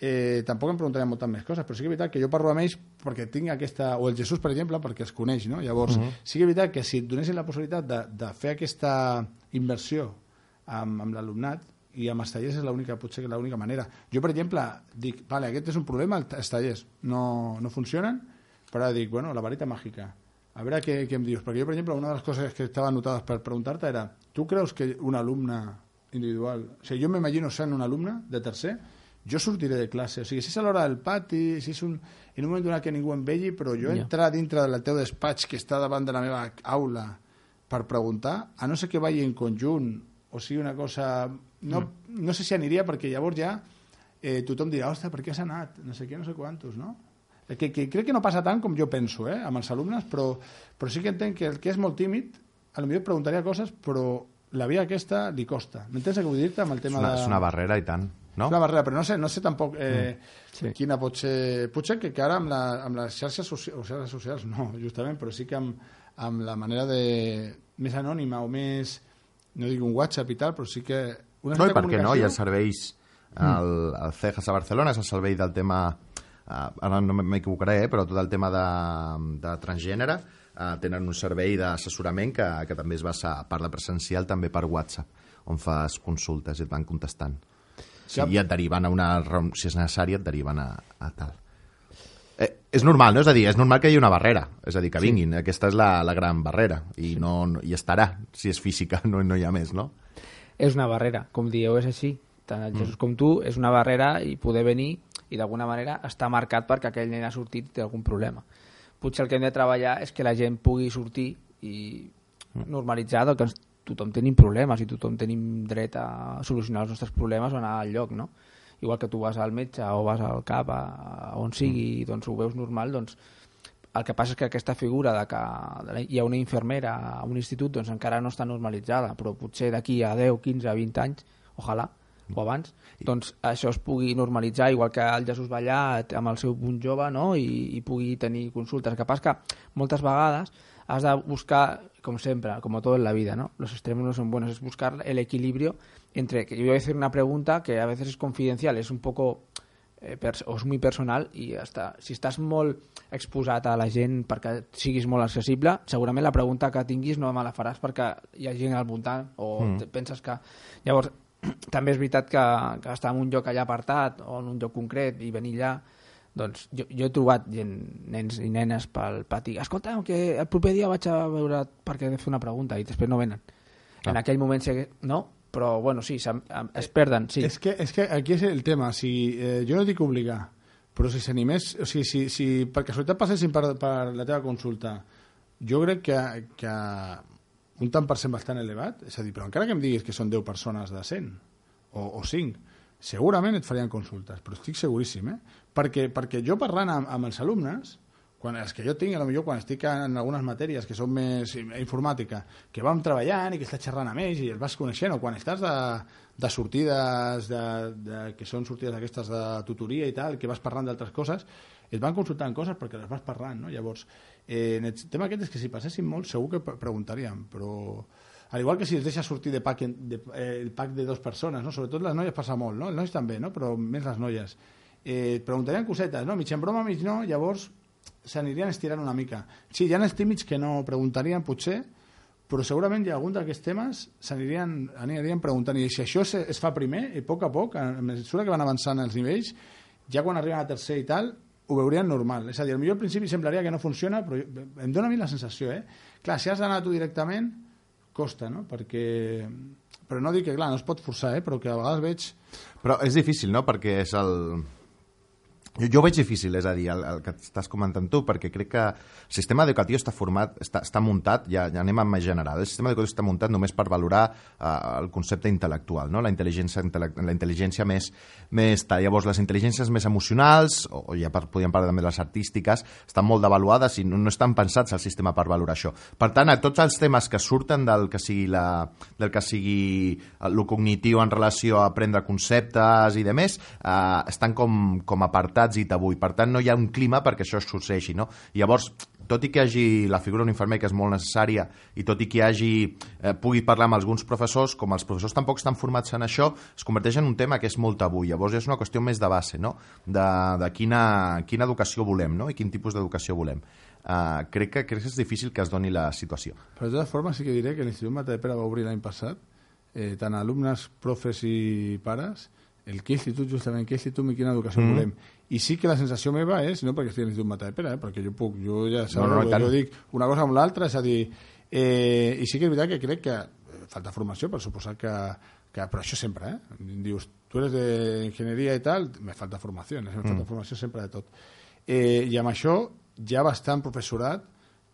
eh, tampoc em preguntaria moltes més coses, però sí que és veritat que jo parlo amb ells perquè tinc aquesta... O el Jesús, per exemple, perquè es coneix, no? Llavors, uh mm-hmm. -huh. sí que és veritat que si et donessin la possibilitat de, de fer aquesta inversió amb, amb l'alumnat, i amb els tallers és l'única, potser que l'única manera. Jo, per exemple, dic, vale, aquest és un problema, els tallers no, no funcionen, però dic, bueno, la varita màgica, a veure què, què em dius, perquè jo, per exemple, una de les coses que estava anotades per preguntar-te era, tu creus que un alumne individual, o sigui, jo m'imagino sent un alumne de tercer, jo sortiré de classe, o sigui, si és a l'hora del pati, si és un, en un moment donat que ningú em vegi, però jo yeah. entrar dintre del teu despatx que està davant de la meva aula per preguntar, a no ser que vagi en conjunt, o sigui, una cosa... No, mm. no sé si aniria, perquè llavors ja eh, tothom dirà, ostres, per què has anat? No sé què, no sé quantos, no? que, que crec que no passa tant com jo penso eh, amb els alumnes, però, però sí que entenc que el que és molt tímid, a lo millor preguntaria coses, però la via aquesta li costa. M'entens què vull dir-te amb el tema és una, de... És una barrera i tant, no? És una barrera, però no sé, no sé tampoc eh, mm. sí. quina pot ser... Potser que, que ara amb, la, amb les xarxes, soci... o xarxes socials, no, justament, però sí que amb, amb la manera de... més anònima o més... no dic un WhatsApp i tal, però sí que... Una no, i per què no? Hi ha serveis... El, el CEJAS a Barcelona és el servei del tema uh, ara no m'equivocaré, eh, però tot el tema de, de transgènere uh, tenen un servei d'assessorament que, que també es basa, a part de presencial, també per WhatsApp, on fas consultes i et van contestant. Sí, I et deriven a una... Si és necessari, et deriven a, a tal. Eh, és normal, no? És a dir, és normal que hi hagi una barrera. És a dir, que vinguin. Sí. Aquesta és la, la gran barrera. I, sí. no, no, I estarà, si és física, no, no hi ha més, no? És una barrera. Com dieu, és així. Tant el Jesús mm. com tu, és una barrera i poder venir i d'alguna manera està marcat perquè aquell nen ha sortit té algun problema. Potser el que hem de treballar és que la gent pugui sortir i mm. normalitzar que tothom tenim problemes i tothom tenim dret a solucionar els nostres problemes o anar al lloc, no? Igual que tu vas al metge o vas al CAP, a, a on sigui, mm. doncs ho veus normal, doncs el que passa és que aquesta figura de que hi ha una infermera a un institut doncs encara no està normalitzada, però potser d'aquí a 10, 15, 20 anys, ojalà, o abans, doncs això es pugui normalitzar, igual que el Jesús allà amb el seu punt jove no? I, i pugui tenir consultes. Que passa que moltes vegades has de buscar, com sempre, com tot en la vida, ¿no? Los extremos no son buenos, es buscar el equilibrio entre, que yo voy a hacer una pregunta que a veces es confidencial, es un poco eh, o és muy personal i hasta, si estàs molt exposat a la gent perquè siguis molt accessible, segurament la pregunta que tinguis no me la faràs perquè hi ha gent al voltant o mm. penses que... Llavors, també és veritat que, que estar en un lloc allà apartat o en un lloc concret i venir allà doncs jo, jo he trobat gent, nens i nenes pel pati escolta, que el proper dia vaig a veure perquè he de fer una pregunta i després no venen ah. en aquell moment no, però bueno, sí, es perden sí. és, que, és que aquí és el tema si, eh, jo no dic obligar però si s'animés, o sigui, si, si per casualitat passessin per, per la teva consulta jo crec que, que un tant per cent bastant elevat, és a dir, però encara que em diguis que són 10 persones de 100 o, o 5, segurament et farien consultes, però estic seguríssim, eh? Perquè, perquè jo parlant amb, amb els alumnes, quan els que jo tinc, potser quan estic en algunes matèries que són més informàtica, que vam treballant i que estàs xerrant amb ells i els vas coneixent, o quan estàs de, de sortides, de, de, que són sortides d'aquestes de tutoria i tal, que vas parlant d'altres coses, et van consultant coses perquè les vas parlant, no? Llavors, Eh, en el tema aquest és que si passessin molt segur que preguntaríem, però al igual que si es deixa sortir de pack, de, eh, el pack de dues persones, no? sobretot les noies passa molt, no? els nois també, no? però més les noies. Eh, preguntarien cosetes, no? mig en broma, mig no, llavors s'anirien estirant una mica. Sí, hi ha els tímids que no preguntarien, potser, però segurament hi ha algun d'aquests temes s'anirien anirien preguntant i si això es, es fa primer, i a poc a poc, a mesura que van avançant els nivells, ja quan arriben a tercer i tal, ho veurien normal. És a dir, millor al principi semblaria que no funciona, però em dóna a mi la sensació, eh? Clar, si has d'anar tu directament, costa, no? Perquè, però no dic que, clar, no es pot forçar, eh? però que a vegades veig... Però és difícil, no?, perquè és el... Jo, jo ho veig difícil, és a dir, el, el que estàs comentant tu, perquè crec que el sistema educatiu està format, està, està muntat, ja, ja anem a més general, el sistema educatiu està muntat només per valorar uh, el concepte intel·lectual, no? la intel·ligència, la intel·ligència més, més tal. Llavors, les intel·ligències més emocionals, o, o ja per, podríem parlar també de les artístiques, estan molt devaluades i no, no estan pensats al sistema per valorar això. Per tant, a tots els temes que surten del que sigui, la, del que sigui el cognitiu en relació a aprendre conceptes i de més, uh, estan com, com apartats necessitats i tabú, i per tant no hi ha un clima perquè això succeeixi, no? Llavors, tot i que hi hagi la figura d'un infermer que és molt necessària i tot i que hi hagi, eh, pugui parlar amb alguns professors, com els professors tampoc estan formats en això, es converteix en un tema que és molt tabú. Llavors és una qüestió més de base, no? De, de quina, quina educació volem, no? I quin tipus d'educació volem. Uh, crec, que, crec que és difícil que es doni la situació. Però de totes formes sí que diré que l'Institut Matapera va obrir l'any passat eh, tant alumnes, profes i pares el que institut, justament, què institut i quina educació mm. volem. I sí que la sensació meva és, no perquè estigui a l'Institut Matapera, eh, perquè jo puc, jo ja sabeu, no, no, jo dic una cosa amb l'altra, és a dir, eh, i sí que és veritat que crec que eh, falta formació, per suposar que, que però això sempre, eh? Dius, tu eres d'enginyeria i tal, me falta formació, me falta mm. formació sempre de tot. Eh, I amb això ja bastant professorat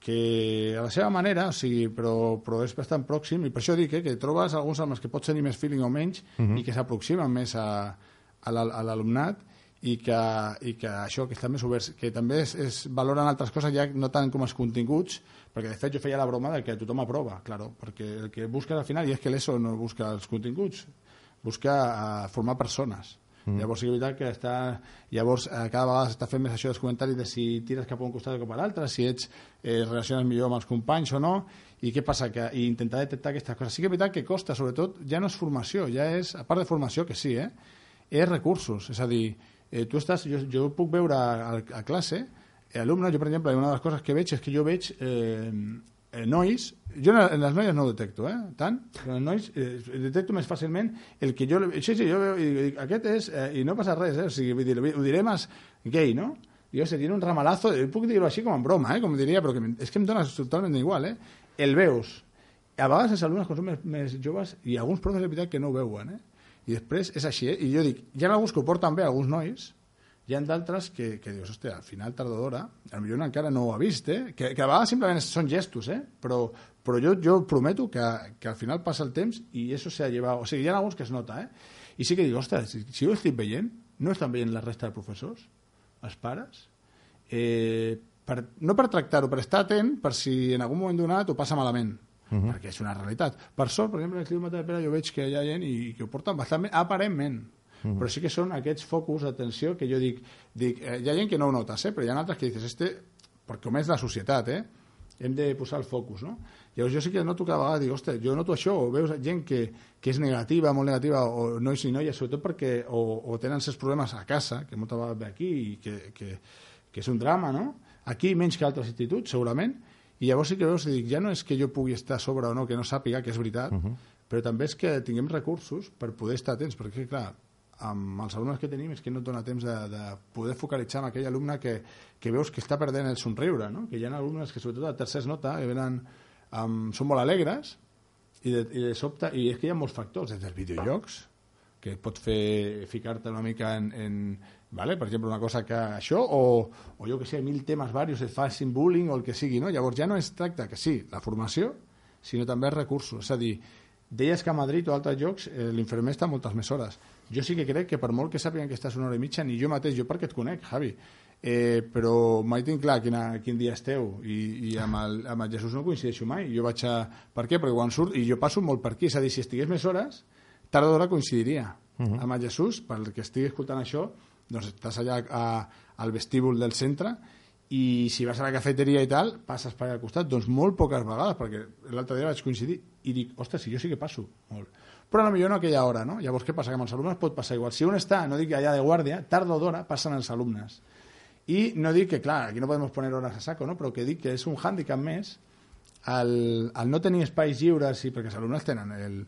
que a la seva manera, o sigui, però, però és bastant pròxim, i per això dic eh, que trobes alguns alumnes que pots tenir més feeling o menys uh mhm. -huh. i que s'aproximen més a, a l'alumnat i que, i que això, que estan més oberts, que també es, es valoren altres coses ja no tant com els continguts, perquè de fet jo feia la broma de que tothom aprova, claro, perquè el que busques al final, i és que l'ESO no busca els continguts, busca uh, formar persones. Mm. Llavors sí que és veritat que està, llavors eh, cada vegada s'està fent més això dels comentaris de si tires cap a un costat o cap a l'altre, si ets eh, relaciones millor amb els companys o no, i què passa? Que, I intentar detectar aquestes coses. Sí que és veritat que costa, sobretot, ja no és formació, ja és, a part de formació, que sí, eh, és recursos. És a dir, eh, tu estàs, jo, jo puc veure a, a classe, eh, alumnes, jo per exemple, una de les coses que veig és que jo veig eh, eh, nois, jo en les noies no ho detecto, eh, tant, però en nois eh, detecto més fàcilment el que jo... Sí, sí, jo veu, i, i, aquest és, eh, i no passa res, eh, o sigui, dir, ho diré més gay, no? Jo sé, tiene un ramalazo, puc dir-ho així com en broma, eh, com diria, però que és que em dona totalment igual, eh? El veus. A vegades els alumnes, quan són més, més joves, i alguns professors de veritat que no ho veuen, eh? I després és així, eh? I jo dic, hi ha alguns que ho porten bé, alguns nois, hi ha d'altres que, que dius, hòstia, al final tard o d'hora, potser encara no ho ha vist, eh? que, que a vegades simplement són gestos, eh? però, però jo, jo prometo que, que al final passa el temps i això s'ha llevat, o sigui, hi ha alguns que es nota, eh? i sí que dic, ostres, si, si ho estic veient, no estan veient la resta de professors, els pares, eh, per, no per tractar-ho, per estar atent per si en algun moment donat ho passa malament, Uh -huh. perquè és una realitat. Per sort, per exemple, en el Clima de Pere jo veig que hi ha gent i que ho porten bastant bé, aparentment, -huh. però sí que són aquests focus d'atenció que jo dic, dic eh, hi ha gent que no ho notes, eh, però hi ha altres que dices, este, perquè com és la societat, eh, hem de posar el focus, no? Llavors jo sí que noto cada vegada, dic, ostres, jo noto això, o veus gent que, que és negativa, molt negativa, o nois i noies, sobretot perquè o, o tenen certs problemes a casa, que moltes vegades ve aquí, i que, que, que és un drama, no? Aquí menys que altres instituts, segurament, i llavors sí que veus dic, ja no és que jo pugui estar a sobre o no, que no sàpiga, que és veritat, uh -huh. però també és que tinguem recursos per poder estar atents, perquè, clar, amb els alumnes que tenim és que no et dona temps de, de poder focalitzar en aquell alumne que, que veus que està perdent el somriure, no? que hi ha alumnes que sobretot a tercers nota que venen, um, són molt alegres i de, i de sobte, i és que hi ha molts factors, des dels videojocs, que pot fer ficar-te una mica en, en vale? per exemple, una cosa que això, o, o jo que sé, mil temes varios, et facin bullying o el que sigui, no? Llavors ja no es tracta que sí, la formació, sinó també els recursos, és a dir, Deies que a Madrid o a altres llocs eh, l'infermer està moltes més hores. Jo sí que crec que per molt que sàpiguen que estàs una hora i mitja, ni jo mateix, jo perquè et conec, Javi, eh, però mai tinc clar quina, quin dia esteu i, i amb, el, amb el Jesús no coincideixo mai. Jo vaig a... Per què? Perquè quan surt, i jo passo molt per aquí, és a dir, si estigués més hores, tard o d'hora coincidiria. Uh -huh. Amb el Jesús, pel que estigui escoltant això, doncs estàs allà a, al vestíbul del centre i si vas a la cafeteria i tal, passes per allà al costat, doncs molt poques vegades, perquè l'altre dia vaig coincidir i dic, ostres, si jo sí que passo molt. Però potser no aquella hora, no? Llavors, què passa? Que amb els alumnes pot passar igual. Si un està, no dic allà de guàrdia, tard o d'hora passen els alumnes. I no dic que, clar, aquí no podem poner hores a saco, no? però que dic que és un hàndicap més el, el no tenir espais lliures, i perquè els alumnes tenen el,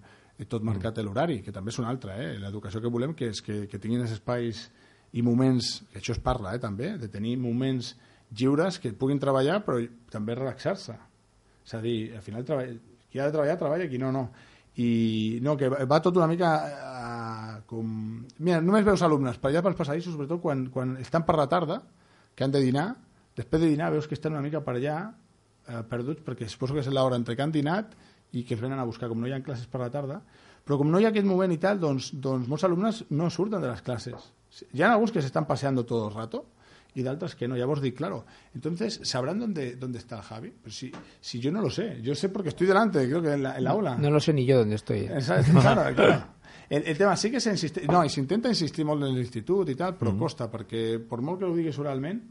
tot marcat l'horari, que també és un altre, eh? l'educació que volem que és que, que tinguin els espais i moments, que això es parla eh, també, de tenir moments lliures que puguin treballar però també relaxar-se. És a dir, al final treball... qui ha de treballar, treballa, qui no, no. I no, que va tot una mica eh, com... Mira, només veus alumnes per allà pels passadissos, sobretot quan, quan estan per la tarda, que han de dinar, després de dinar veus que estan una mica per allà eh, perduts, perquè suposo que és l'hora entre que han dinat i que es venen a buscar, com no hi ha classes per la tarda, però com no hi ha aquest moment i tal, doncs, doncs molts alumnes no surten de les classes. Hi ha alguns que s'estan passeando todo el rato, y de otras que no. Ya vos di, claro. Entonces, ¿sabrán dónde, dónde está el Javi? Pues si, si yo no lo sé. Yo sé porque estoy delante, creo que en la, en la aula. No lo sé ni yo dónde estoy. Claro, claro. El, el tema sí que s'insisteix... No, i s'intenta insistir molt en l'institut i tal, però mm -hmm. costa, perquè per molt que ho diguis oralment,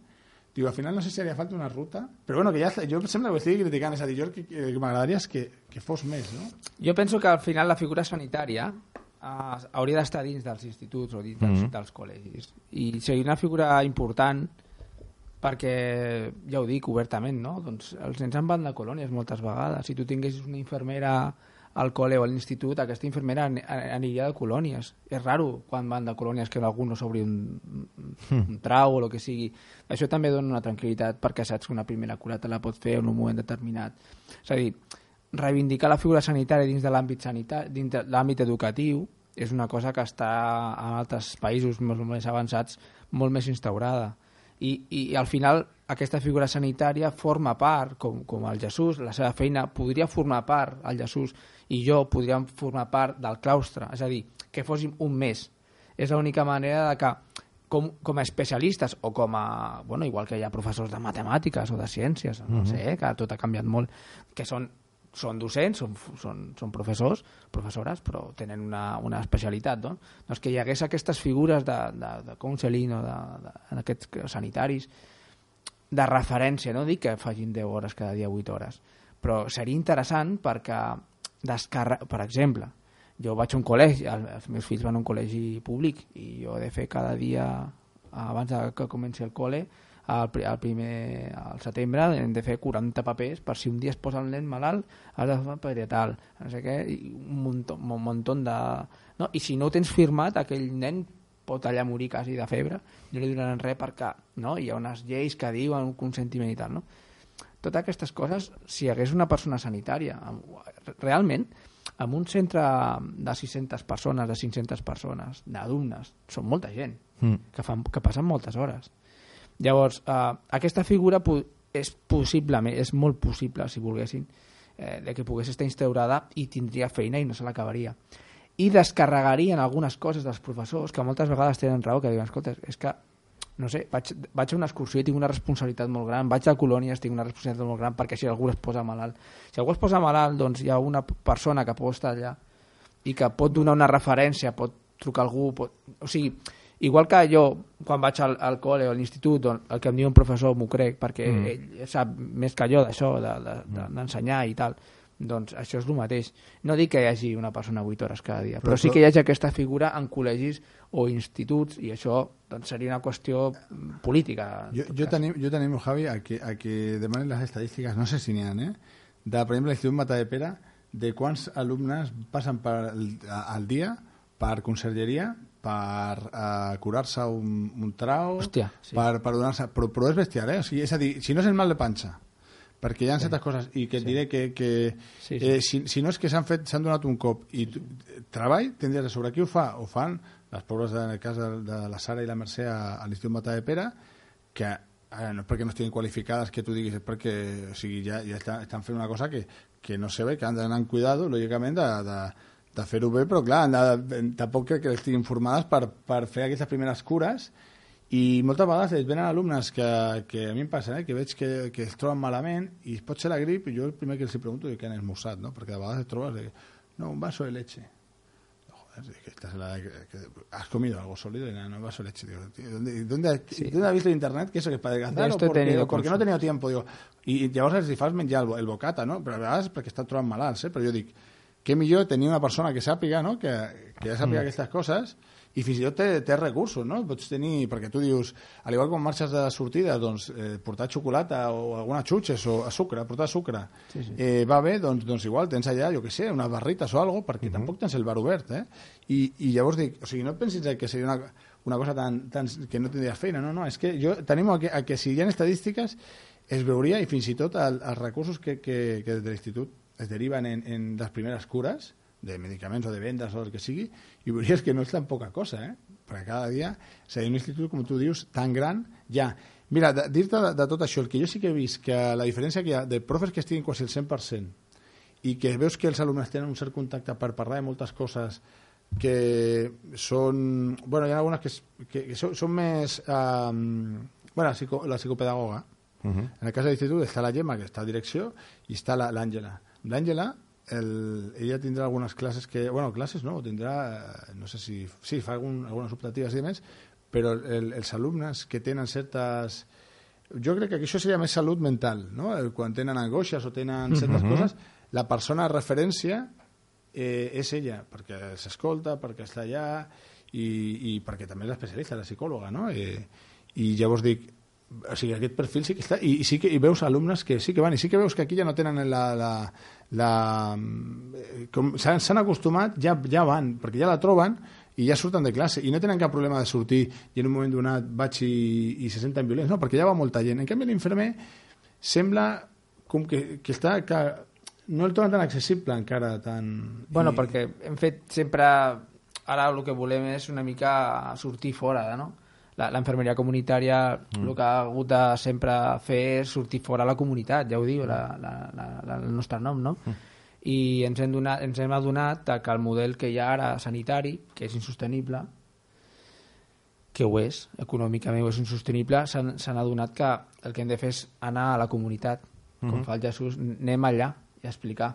diu, al final no sé si haria falta una ruta, però bueno, que ja, jo sembla que ho estigui criticant, és a dir, jo el que, que m'agradaria és que, que fos més, no? Jo penso que al final la figura sanitària uh, hauria d'estar dins dels instituts o dins dels, mm -hmm. dels col·legis. I seria una figura important perquè, ja ho dic obertament, no? doncs els nens en van de colònies moltes vegades. Si tu tinguessis una infermera al col·le o a l'institut, aquesta infermera aniria de colònies. És raro quan van de colònies que algú no s'obri un, mm. un trau o el que sigui. Això també dona una tranquil·litat perquè saps que una primera cura te la pot fer en un moment determinat. És a dir, reivindicar la figura sanitària dins de l'àmbit sanitari, dins de l'àmbit educatiu, és una cosa que està en altres països molt més avançats molt més instaurada. I, i al final aquesta figura sanitària forma part, com, com el Jesús, la seva feina podria formar part, el Jesús i jo podríem formar part del claustre, és a dir, que fóssim un més. És l'única manera de que com, com a especialistes o com a, bueno, igual que hi ha professors de matemàtiques o de ciències, no mm -hmm. sé, que tot ha canviat molt, que són són docents, són, són, són professors, professores, però tenen una, una especialitat, no? Doncs que hi hagués aquestes figures de, de, de counseling o de, de, en aquests sanitaris de referència, no dic que facin 10 hores cada dia, 8 hores, però seria interessant perquè descarre... per exemple, jo vaig a un col·legi, els meus fills van a un col·legi públic i jo he de fer cada dia, abans que comenci el col·le, al, al primer al setembre hem de fer 40 papers per si un dia es posa el nen malalt has de fer paper tal no sé què, i un muntó, un muntó de... No? i si no ho tens firmat aquell nen pot allà morir quasi de febre no li donaran res perquè no? hi ha unes lleis que diuen un consentiment i tal no? totes aquestes coses si hi hagués una persona sanitària realment en un centre de 600 persones, de 500 persones, d'alumnes, són molta gent, mm. que, fan, que passen moltes hores. Llavors, eh, aquesta figura és possible, és molt possible, si volguessin, eh, de que pogués estar instaurada i tindria feina i no se l'acabaria. I descarregarien algunes coses dels professors que moltes vegades tenen raó, que diuen, escolta, és que no sé, vaig, vaig a una excursió i tinc una responsabilitat molt gran, vaig a colònies, tinc una responsabilitat molt gran perquè si algú es posa malalt. Si algú es posa malalt, doncs hi ha una persona que pot estar allà i que pot donar una referència, pot trucar algú, pot... o sigui, Igual que jo, quan vaig al, al col·le o a l'institut, el que em diu un professor m'ho crec, perquè mm. ell sap més que jo d'això, d'ensenyar de, de, mm. i tal, doncs això és el mateix. No dic que hi hagi una persona 8 hores cada dia, però, però sí que hi hagi aquesta figura en col·legis o instituts i això doncs, seria una qüestió política. Jo, jo, tenim, jo tenim, Javi, a que, a que demanen les estadístiques, no sé si n'hi ha, eh? de, per exemple, l'Institut Mata de Pere, de quants alumnes passen per, al dia per consergeria per uh, curar-se un, un trau, Hòstia, sí. per, per donar-se... Però, però és bestial, eh? O sigui, és a dir, si no és el mal de panxa, perquè hi ha sí. certes coses, i que et sí. diré que, que sí, sí. Eh, si, si no és que s'han fet s'han donat un cop i tu, treball, tindries de sobre qui ho fa, ho fan les pobres de, en el cas de, de la Sara i la Mercè a, a l'Institut Mata de Pere, que ara, no és perquè no estiguin qualificades que tu diguis, és perquè o sigui, ja, ja estan, estan fent una cosa que, que no sé bé, que han d'anar en cuidado, lògicament, de, de, de fer-ho bé, però clar, de, tampoc crec que estiguin formades per, per fer aquestes primeres cures i moltes vegades es venen alumnes que, que a mi em passa, eh, que veig que, que es troben malament i pot ser la grip i jo el primer que els pregunto és què han esmorzat, no? perquè de vegades et trobes de, no, un vaso de leche joder, que esta es la que, que, has comido algo sólido y nada, no, vaso de leche digo, ¿dónde, dónde, sí. ¿dónde has visto en internet que eso que es para adelgazar o porque, o porque no he tenido tiempo digo, i, llavors els fas menjar el, el bocata no? però a vegades perquè estan trobant malalts eh? però jo dic, què millor tenir una persona que sàpiga, no? que, que ja sàpiga mm. aquestes coses i fins i tot té, té recursos, no? Pots tenir, perquè tu dius, al igual com marxes de sortida, doncs eh, portar xocolata o alguna xutxes o sucre, portar sucre, sí, sí. Eh, va bé, doncs, doncs igual tens allà, jo que sé, unes barrites o algo, perquè uh -huh. tampoc tens el bar obert, eh? I, I llavors dic, o sigui, no et pensis que seria una, una cosa tan, tan, que no tindria feina, no, no, és que jo tenim a que, a que si hi ha estadístiques es veuria i fins i tot el, els recursos que, que, que des de l'institut es deriven en, en les primeres cures, de medicaments o de vendes o el que sigui, i veuries que no és tan poca cosa, eh? perquè cada dia, dir, un institut, com tu dius, tan gran, ja. Mira, dir-te de, de tot això, el que jo sí que he vist, que la diferència que hi ha de profes que estiguin quasi el 100% i que veus que els alumnes tenen un cert contacte per parlar de moltes coses que són... Bueno, hi ha algunes que, que, que són, són més... Um, bueno, la, psico, la psicopedagoga. Uh -huh. En el cas de l'institut està la Gemma, que està a direcció, i està la- L'Àngela, el- ella tindrà algunes classes que... Bueno, classes no, tindrà... eh, No sé si... Sí, fa algun, algunes optatives i demés, però el, els alumnes que tenen certes... Jo crec que això seria més salut mental, no? Quan tenen angoixes o tenen certes coses, la persona de referència eh, és ella, perquè s'escolta, perquè està allà i, i perquè també és l'especialista, la psicòloga, no? Eh, I llavors dic, o sigui, aquest perfil sí que està, i, i sí que i veus alumnes que sí que van, i sí que veus que aquí ja no tenen la... la, la eh, com s'han acostumat, ja, ja van, perquè ja la troben i ja surten de classe, i no tenen cap problema de sortir i en un moment donat vaig i, i se senten violents, no, perquè ja va molta gent. En canvi, l'infermer sembla com que, que està... Que, no el troben tan accessible encara, tan... Bueno, i- perquè hem fet sempre... Ara el que volem és una mica sortir fora, no? La, la infermeria comunitària mm. el que ha hagut de sempre fer és sortir fora la comunitat, ja ho diu la, la, la, la, el nostre nom, no? Mm. I ens hem, donat, ens hem adonat que el model que hi ha ara sanitari, que és insostenible, que ho és, econòmicament ho és insostenible, s'han adonat que el que hem de fer és anar a la comunitat, com fa el Jesús, anem allà i explicar.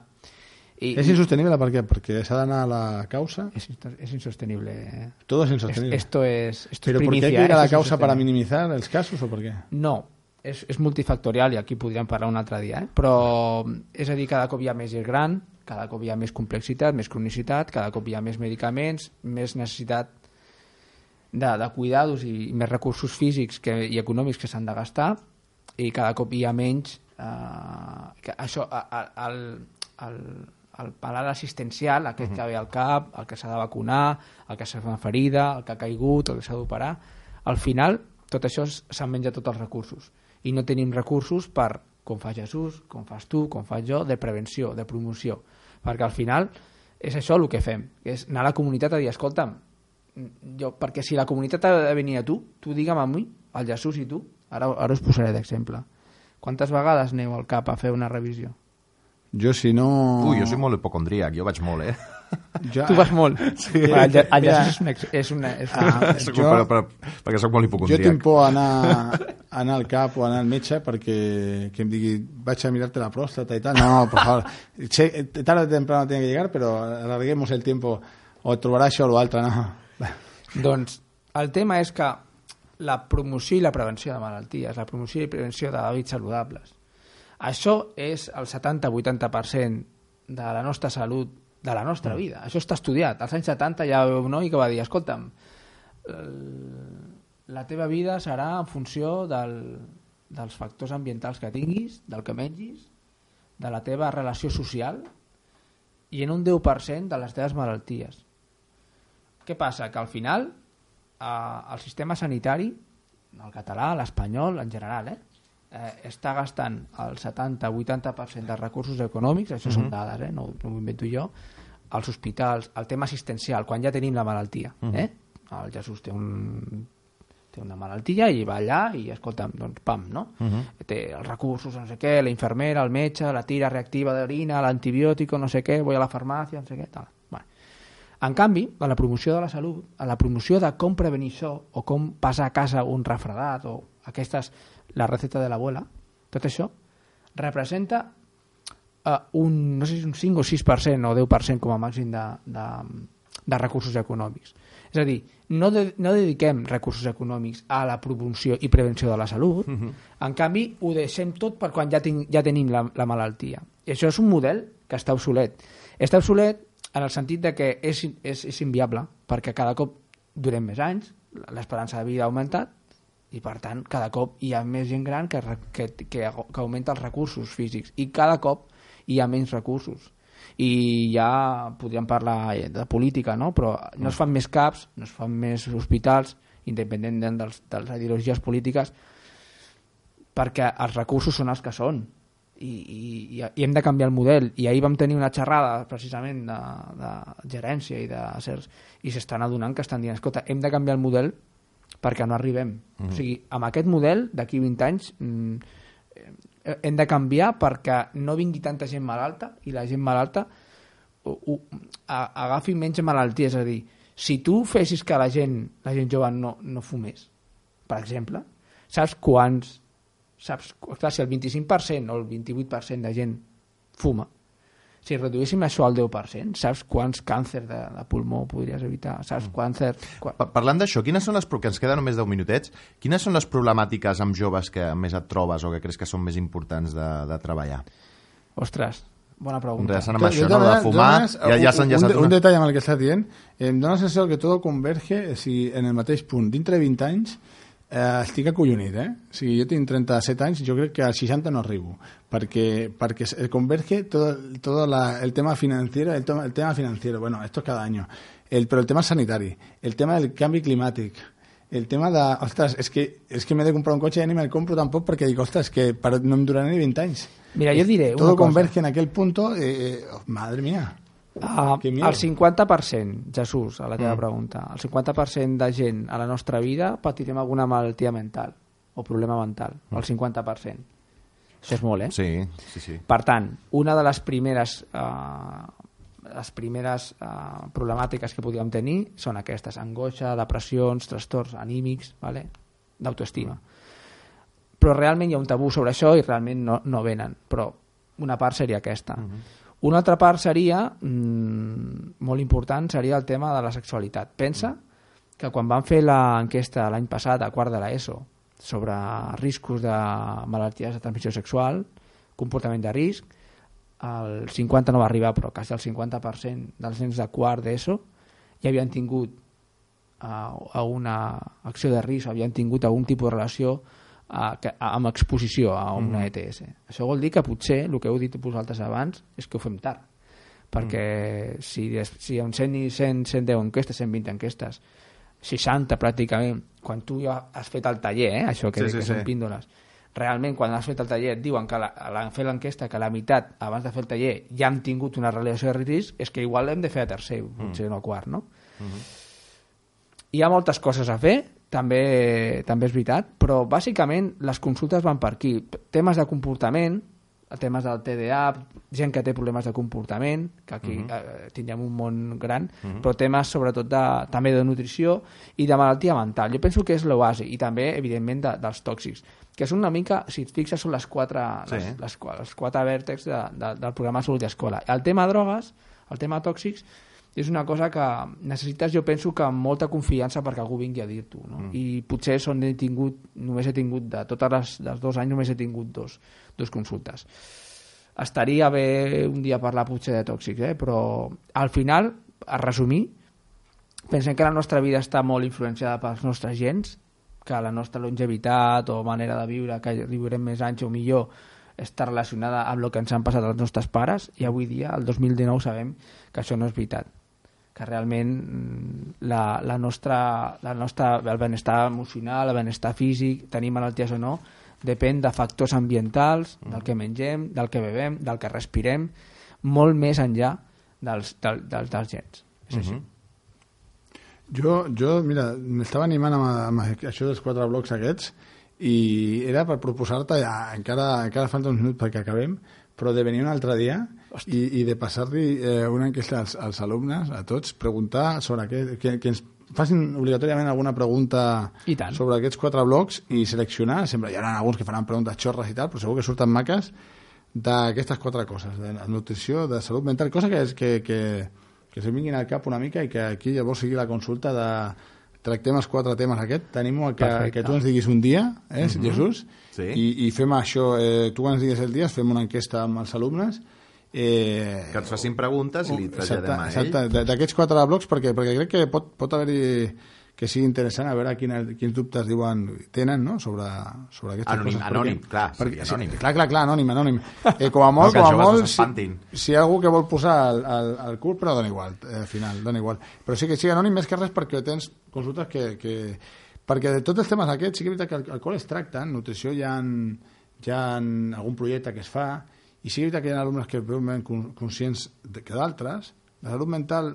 I, És insostenible per què? Perquè s'ha d'anar a la causa. es, es insostenible. eh. Todo es Es- insostenible. esto es, esto Pero es ¿por qué hay primicia, que ir a la es causa para minimizar els casos o per què? No, és, és multifactorial i aquí podríem parlar un altre dia, eh? però és a dir, cada cop hi ha més gent gran, cada cop hi ha més complexitat, més cronicitat, cada cop hi ha més medicaments, més necessitat de, de cuidados i, i més recursos físics que, i econòmics que s'han de gastar i cada cop hi ha menys eh, que això, a- a- el, el, el palat assistencial, aquest que ve al cap, el que s'ha de vacunar, el que s'ha fet una ferida, el que ha caigut, el que s'ha d'operar, al final tot això s'han menjat tots els recursos i no tenim recursos per, com fa Jesús, com fas tu, com faig jo, de prevenció, de promoció, perquè al final és això el que fem, que és anar a la comunitat a dir, escolta'm, jo, perquè si la comunitat ha de venir a tu, tu digue'm a mi, al Jesús i tu, ara, ara us posaré d'exemple. Quantes vegades aneu al cap a fer una revisió? Jo, si no... Ui, jo soc molt hipocondríac, jo vaig molt, eh? Jo, Tu vas molt. Sí. El, el, el Mira. És una... És una, és Ah, una Soc jo- per, per, perquè sóc molt jo tinc hipocondríac. por a anar, a anar al cap o a anar al metge perquè que em digui vaig a mirarte la próstata i tal. No, no, por favor. Sé, tarde o temprano tiene que llegar, pero alarguemos el tiempo o trobarà això o l'altre, no. Doncs el tema és que la promoció i la prevenció de malalties, la promoció i prevenció d'hàbits saludables, això és el 70-80% de la nostra salut, de la nostra vida. Això està estudiat. Als anys 70 ja va haver un noi que va dir, escolta'm, la teva vida serà en funció del, dels factors ambientals que tinguis, del que mengis, de la teva relació social i en un 10% de les teves malalties. Què passa? Que al final eh, el sistema sanitari, el català, l'espanyol, en general, eh, eh, està gastant el 70-80% dels recursos econòmics, això són dades, eh, no, no m'ho invento jo, als hospitals, el tema assistencial, quan ja tenim la malaltia. Eh? El Jesús té un té una malaltia i va allà i escolta'm, doncs pam, no? Té els recursos, no sé què, la infermera, el metge, la tira reactiva d'orina, l'antibiòtico, no sé què, voy a la farmàcia, no sé què, tal. Bueno. En canvi, a la promoció de la salut, a la promoció de com prevenir això o com passar a casa un refredat o aquestes, la recepta de l'abuela, tot això representa uh, un, no sé si un 5 o 6% o 10% com a màxim de, de, de recursos econòmics. És a dir, no, de, no dediquem recursos econòmics a la promoció i prevenció de la salut, uh -huh. en canvi ho deixem tot per quan ja, tinc, ja tenim la, la malaltia. I això és un model que està obsolet. Està obsolet en el sentit de que és, és, és inviable, perquè cada cop durem més anys, l'esperança de vida ha augmentat, i per tant cada cop hi ha més gent gran que, que, que, que augmenta els recursos físics. I cada cop hi ha menys recursos. I ja podríem parlar eh, de política no? però no es fan més CAPs no es fan més hospitals independent dels, de les ideologies polítiques perquè els recursos són els que són. I, i, i hem de canviar el model. I ahir vam tenir una xerrada precisament de, de gerència i de certs i s'estan adonant que estan dient escolta, hem de canviar el model perquè no arribem mm. o sigui, amb aquest model d'aquí 20 anys mm, eh, hem de canviar perquè no vingui tanta gent malalta i la gent malalta ho, ho, a, agafi menys malalties és a dir, si tu fessis que la gent, la gent jove no, no fumés per exemple, saps quants saps, clar, si el 25% o el 28% de gent fuma, si reduíssim això al 10%, saps quants càncer de, de pulmó podries evitar? Saps mm. càncer... Quan... Parlant d'això, quines són les... que ens queden només 10 minutets, quines són les problemàtiques amb joves que més et trobes o que creus que són més importants de, de treballar? Ostres, bona pregunta. Relacionant amb això, no? de fumar, ja, ja s'han un, un, un detall amb el que estàs dient, em dóna la sensació que tot converge si en el mateix punt, dintre de 20 anys, Eh, estic acollonit, eh? O sigui, jo tinc 37 anys, jo crec que als 60 no arribo, perquè, perquè converge tot, tot la, el tema financiero, el tema, el tema financiero, bueno, esto es cada año, el, però el tema sanitari, el tema del canvi climàtic, el tema de, ostres, és que, és que m'he de comprar un cotxe i ni me'l compro tampoc perquè dic, ostres, que per, no em durarà ni 20 anys. Mira, jo diré Todo converge en aquell punto, eh, eh, madre mía. Uh, el 50%, Jesús, a la teva mm. pregunta, el 50% de gent a la nostra vida patirem alguna malaltia mental o problema mental, mm. el 50%. Això és molt, eh? Sí, sí, sí. Per tant, una de les primeres uh, les primeres uh, problemàtiques que podríem tenir són aquestes, angoixa, depressions, trastorns anímics, vale? d'autoestima. Però realment hi ha un tabú sobre això i realment no, no venen, però una part seria aquesta. Mm -hmm una altra part seria, mmm, molt important, seria el tema de la sexualitat. Pensa que quan van fer l'enquesta l'any passat a quart de l'ESO sobre riscos de malalties de transmissió sexual, comportament de risc, el 50 no va arribar, però quasi el 50% dels nens de quart d'ESO ja havien tingut a, a una acció de risc, havien tingut algun tipus de relació a, a, amb exposició a una mm. ETS. Això vol dir que potser, el que heu dit vosaltres abans, és que ho fem tard. Perquè mm. si, si en 100 i 100, 110 enquestes, 120 enquestes, 60 pràcticament, quan tu ja has fet el taller, eh, això que, sí, sí, que són sí. píndoles, realment quan has fet el taller et diuen que l'han fet l'enquesta que la meitat abans de fer el taller ja han tingut una relació de risc, és que igual hem de fer a tercer, mm. potser no a quart, no? Mm -hmm. Hi ha moltes coses a fer, també, també és veritat, però bàsicament les consultes van per aquí. Temes de comportament, temes del TDA, gent que té problemes de comportament, que aquí uh mhm. -huh. eh, tindrem un món gran, uh mhm. -huh. però temes sobretot de, també de nutrició i de malaltia mental. Jo penso que és l'oasi i també, evidentment, de, dels tòxics, que és una mica, si et fixes, són les quatre, sí. les, les, les quatre vèrtexs de, de, del programa Salut i Escola. El tema drogues, el tema tòxics, és una cosa que necessites, jo penso, que molta confiança perquè algú vingui a dir-t'ho. No? Mm. I potser són he tingut, només he tingut, de totes les, dels dos anys, només he tingut dos, dos consultes. Estaria bé un dia parlar potser de tòxics, eh? però al final, a resumir, pensem que la nostra vida està molt influenciada pels nostres gens, que la nostra longevitat o manera de viure, que viurem més anys o millor, està relacionada amb el que ens han passat els nostres pares i avui dia, el 2019, sabem que això no és veritat que realment mm, la, la nostra, la nostra, el benestar emocional, el benestar físic, tenir malalties o no, depèn de factors ambientals, mm. del que mengem, del que bevem, del que respirem, molt més enllà dels, del, dels, dels gens. És així. Mm -hmm. Jo, jo mira, m'estava animant amb, amb això dels quatre blocs aquests i era per proposar-te, ja, encara, encara falta uns minuts perquè acabem, però de venir un altre dia i, i de passar-li eh, una enquesta als, als alumnes, a tots, preguntar sobre què, que, que ens facin obligatòriament alguna pregunta sobre aquests quatre blocs i seleccionar, sempre hi haurà alguns que faran preguntes xorres i tal, però segur que surten maques d'aquestes quatre coses, de nutrició, de salut mental, cosa que, és, que, que, que se vinguin al cap una mica i que aquí llavors sigui la consulta de tractem els quatre temes aquest, tenim que, Perfecte. que tu ens diguis un dia, eh, mhm. -huh. Jesús, sí. i, i fem això, eh, tu ens digues el dia, fem una enquesta amb els alumnes, Eh, que ens facin preguntes i li traslladem a ell. Exacte, d'aquests quatre blocs, perquè, perquè crec que pot, pot haver-hi que sigui interessant a veure quina, quins dubtes diuen tenen no? sobre, sobre aquestes anònim, coses. Anònim, perquè, clar, perquè, sí, anònim. Clar, clar, clar, anònim, anònim. Eh, com a molt, no, com a molt si, si hi ha algú que vol posar el, el, el curt, però dona igual, eh, al final, dona igual. Però sí que sigui anònim més que res perquè tens consultes que... que perquè de tots els temes aquests, sí que és veritat que el, el col es tracta, nutrició hi ha hi ha algun projecte que es fa, i sí que hi ha alumnes que veuen conscients que d'altres. La salut mental,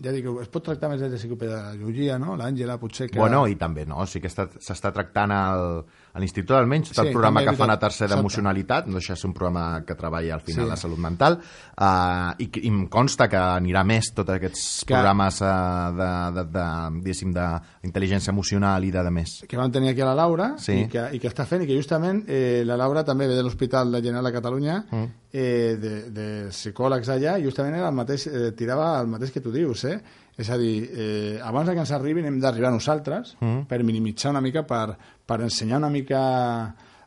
ja dic, es pot tractar més des de psicopedagogia, no? L'Àngela, potser que... Bueno, i també, no? Sí que està- s'està tractant al, a l'Institut almenys tot el Sí, programa també que fan a tercer d'emocionalitat, no deixa de ser un programa que treballa al final Sí. la salut mental, uh, i, i em consta que anirà més tots aquests Que- programes uh, de, de, de, diguéssim, d'intel·ligència emocional i de, de més. que vam tenir aquí a la Laura Sí. i, que, i que està fent i que justament eh, la Laura també ve de l'Hospital de General de Catalunya mm. eh, de, de psicòlegs allà i justament era el mateix, eh, tirava el mateix que tu dius eh? És a dir, eh, abans que ens arribin hem d'arribar nosaltres mm. per minimitzar una mica, per, per ensenyar una mica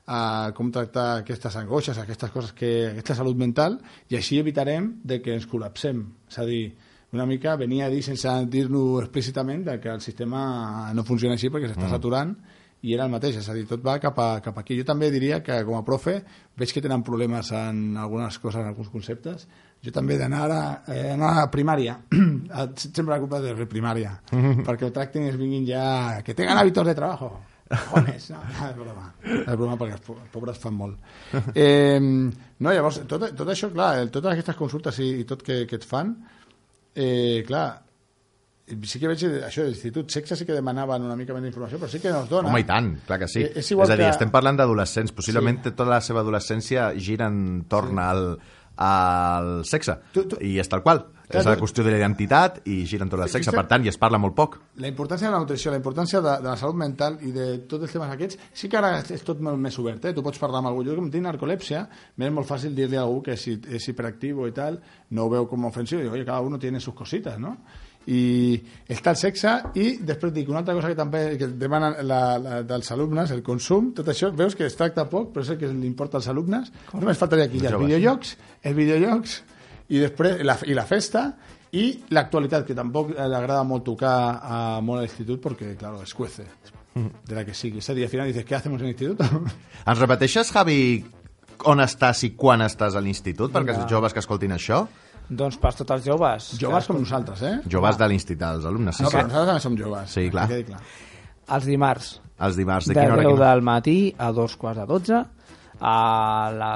a com tractar aquestes angoixes, aquestes coses que, aquesta salut mental i així evitarem de que ens col·lapsem és a dir, una mica venir a dir sense dir-nos explícitament de que el sistema no funciona així perquè s'està saturant i era el mateix, és a dir, tot va cap, a, cap aquí. Jo també diria que com a profe veig que tenen problemes en algunes coses, en alguns conceptes. Jo també d'anar a, eh, anar a primària, a- sempre la culpa és de primària, perquè ho tractin i es vinguin ja... Que tengan hábitos de trabajo. Jones, no, no, és broma. És broma perquè els po- pobres fan molt. Eh, no, llavors, tot, tot això, clar, el- totes aquestes consultes i, i tot que, que et fan, eh, clar, sí que veig això, l'Institut Sexe sí que demanaven una mica més d'informació, però sí que nos dona. Home, i tant, clar que sí. Eh, és és, igual a dir, que- estem parlant d'adolescents. Possiblement sí. tota la seva adolescència gira entorn sí. al, al sexe. Tu- tu- I és tal qual. Clar, és la qüestió de la identitat i gira entorn al sexe. Per tant, i es parla molt poc. La importància de la nutrició, la importància de, de la salut mental i de tots els temes aquests, sí que ara és tot molt més obert, eh? Tu pots parlar amb algú. Jo, com tinc narcolèpsia, m'és molt fàcil dir-li a algú que si és hiperactiu i tal, no ho veu com ofensiu. Digo, oye, cada uno tiene sus cositas, ¿no? I està el sexe i després dic una altra cosa que també que demanen la, la, dels alumnes, el consum tot això, veus que es tracta poc però és el que li importa als alumnes. Només faltaria aquí els videojocs els videojocs i després la, i la festa i l'actualitat que tampoc le agrada molt tocar a molt a l'institut perquè, claro, es cuece. De la que sigui, és a dir, al final dices, ¿qué hacemos en el instituto? Ens repeteixes, Javi, on estàs i quan estàs a l'institut? Perquè els joves que escoltin això, Doncs per tots els joves. joves com nosaltres, eh? joves de l'institut, els alumnes. Sí, No, sí. però nosaltres també som joves. Sí, clar. que clar. Els dimarts, Els dimarts, de de, quina hora? a 10 quina hora? del matí a dos quarts de 12, a la,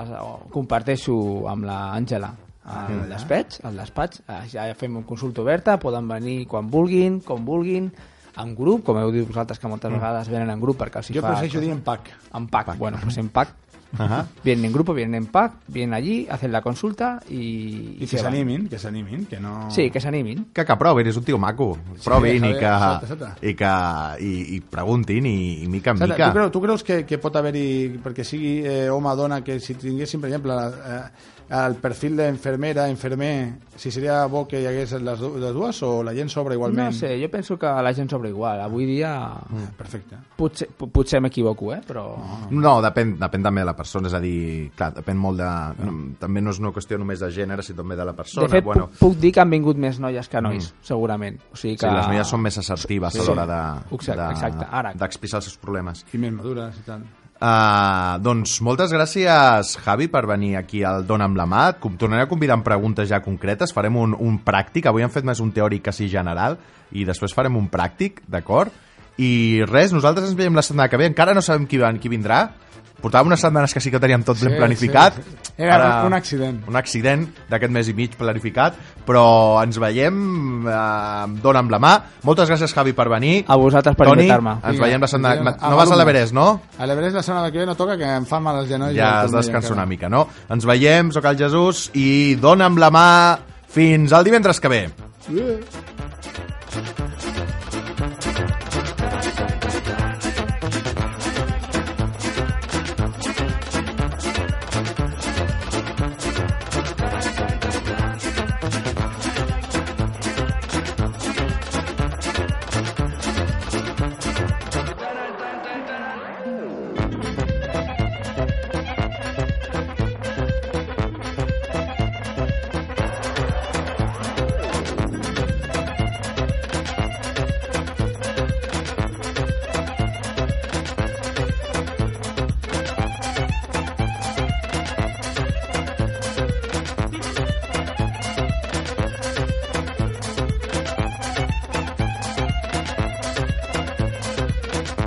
comparteixo amb l'Àngela al despatx, al despatx, ja fem una consulta oberta, poden venir quan vulguin, com vulguin, en grup, com heu dit vosaltres que moltes vegades venen en grup perquè els hi Jo fa... prefereixo dir en pack. En pack, bueno, pues en pack. Ajá. Vienen en grupo, vienen en pack, vienen allí, hacen la consulta y... I que se van. s'animin, que s'animin, que no... Sí, que s'animin. que, que provin, és un tio maco. Provin a i, que, escolta, escolta. i que i, i preguntin i, i mica en mica. tu, creus, tu creus que, que pot haver-hi, perquè sigui eh, home o dona, que si tinguéssim, per exemple, eh, el perfil d'infermera, infermer, si seria bo que hi hagués les, du les dues o la gent sobra igualment? No sé, jo penso que la gent sobre igual. Avui dia Ah, Perfecte. potser, potser m'equivoco, eh? però... No, depèn, depèn també de la persona, és a dir, clar, depèn molt de... No, també no és una qüestió només de gènere, sinó també de la persona. de fet, bueno, puc, puc dir que han vingut més noies que nois, segurament. O sigui que... sí, les noies són més assertives Sí, a l'hora de, exacte, de, exacte, ara. d'expressar els seus problemes. I més madures i tant. Uh, doncs moltes gràcies, Javi, per venir aquí al Dona amb la mà. Et tornaré a convidar amb preguntes ja concretes. Farem un, un pràctic. Avui hem fet més un teòric que sí general i després farem un pràctic, d'acord? I res, nosaltres ens veiem la setmana que ve. Encara no sabem qui, qui vindrà. Portàvem unes setmanes que sí que teníem tot ben Sí, planificat. sí, sí. Era un accident. Un accident d'aquest mes i mig planificat, però ens veiem, eh, dona amb la mà. Moltes gràcies, Javi, per venir. A vosaltres per invitar-me. ens veiem la setmana... No vas a l'Everest, no? A l'Everest la setmana que ve no toca, que em fa mal els genolls. ja has descansat encara. una mica, no? Ens veiem, sóc el Jesús, i dona amb la mà fins al divendres que ve. Yeah.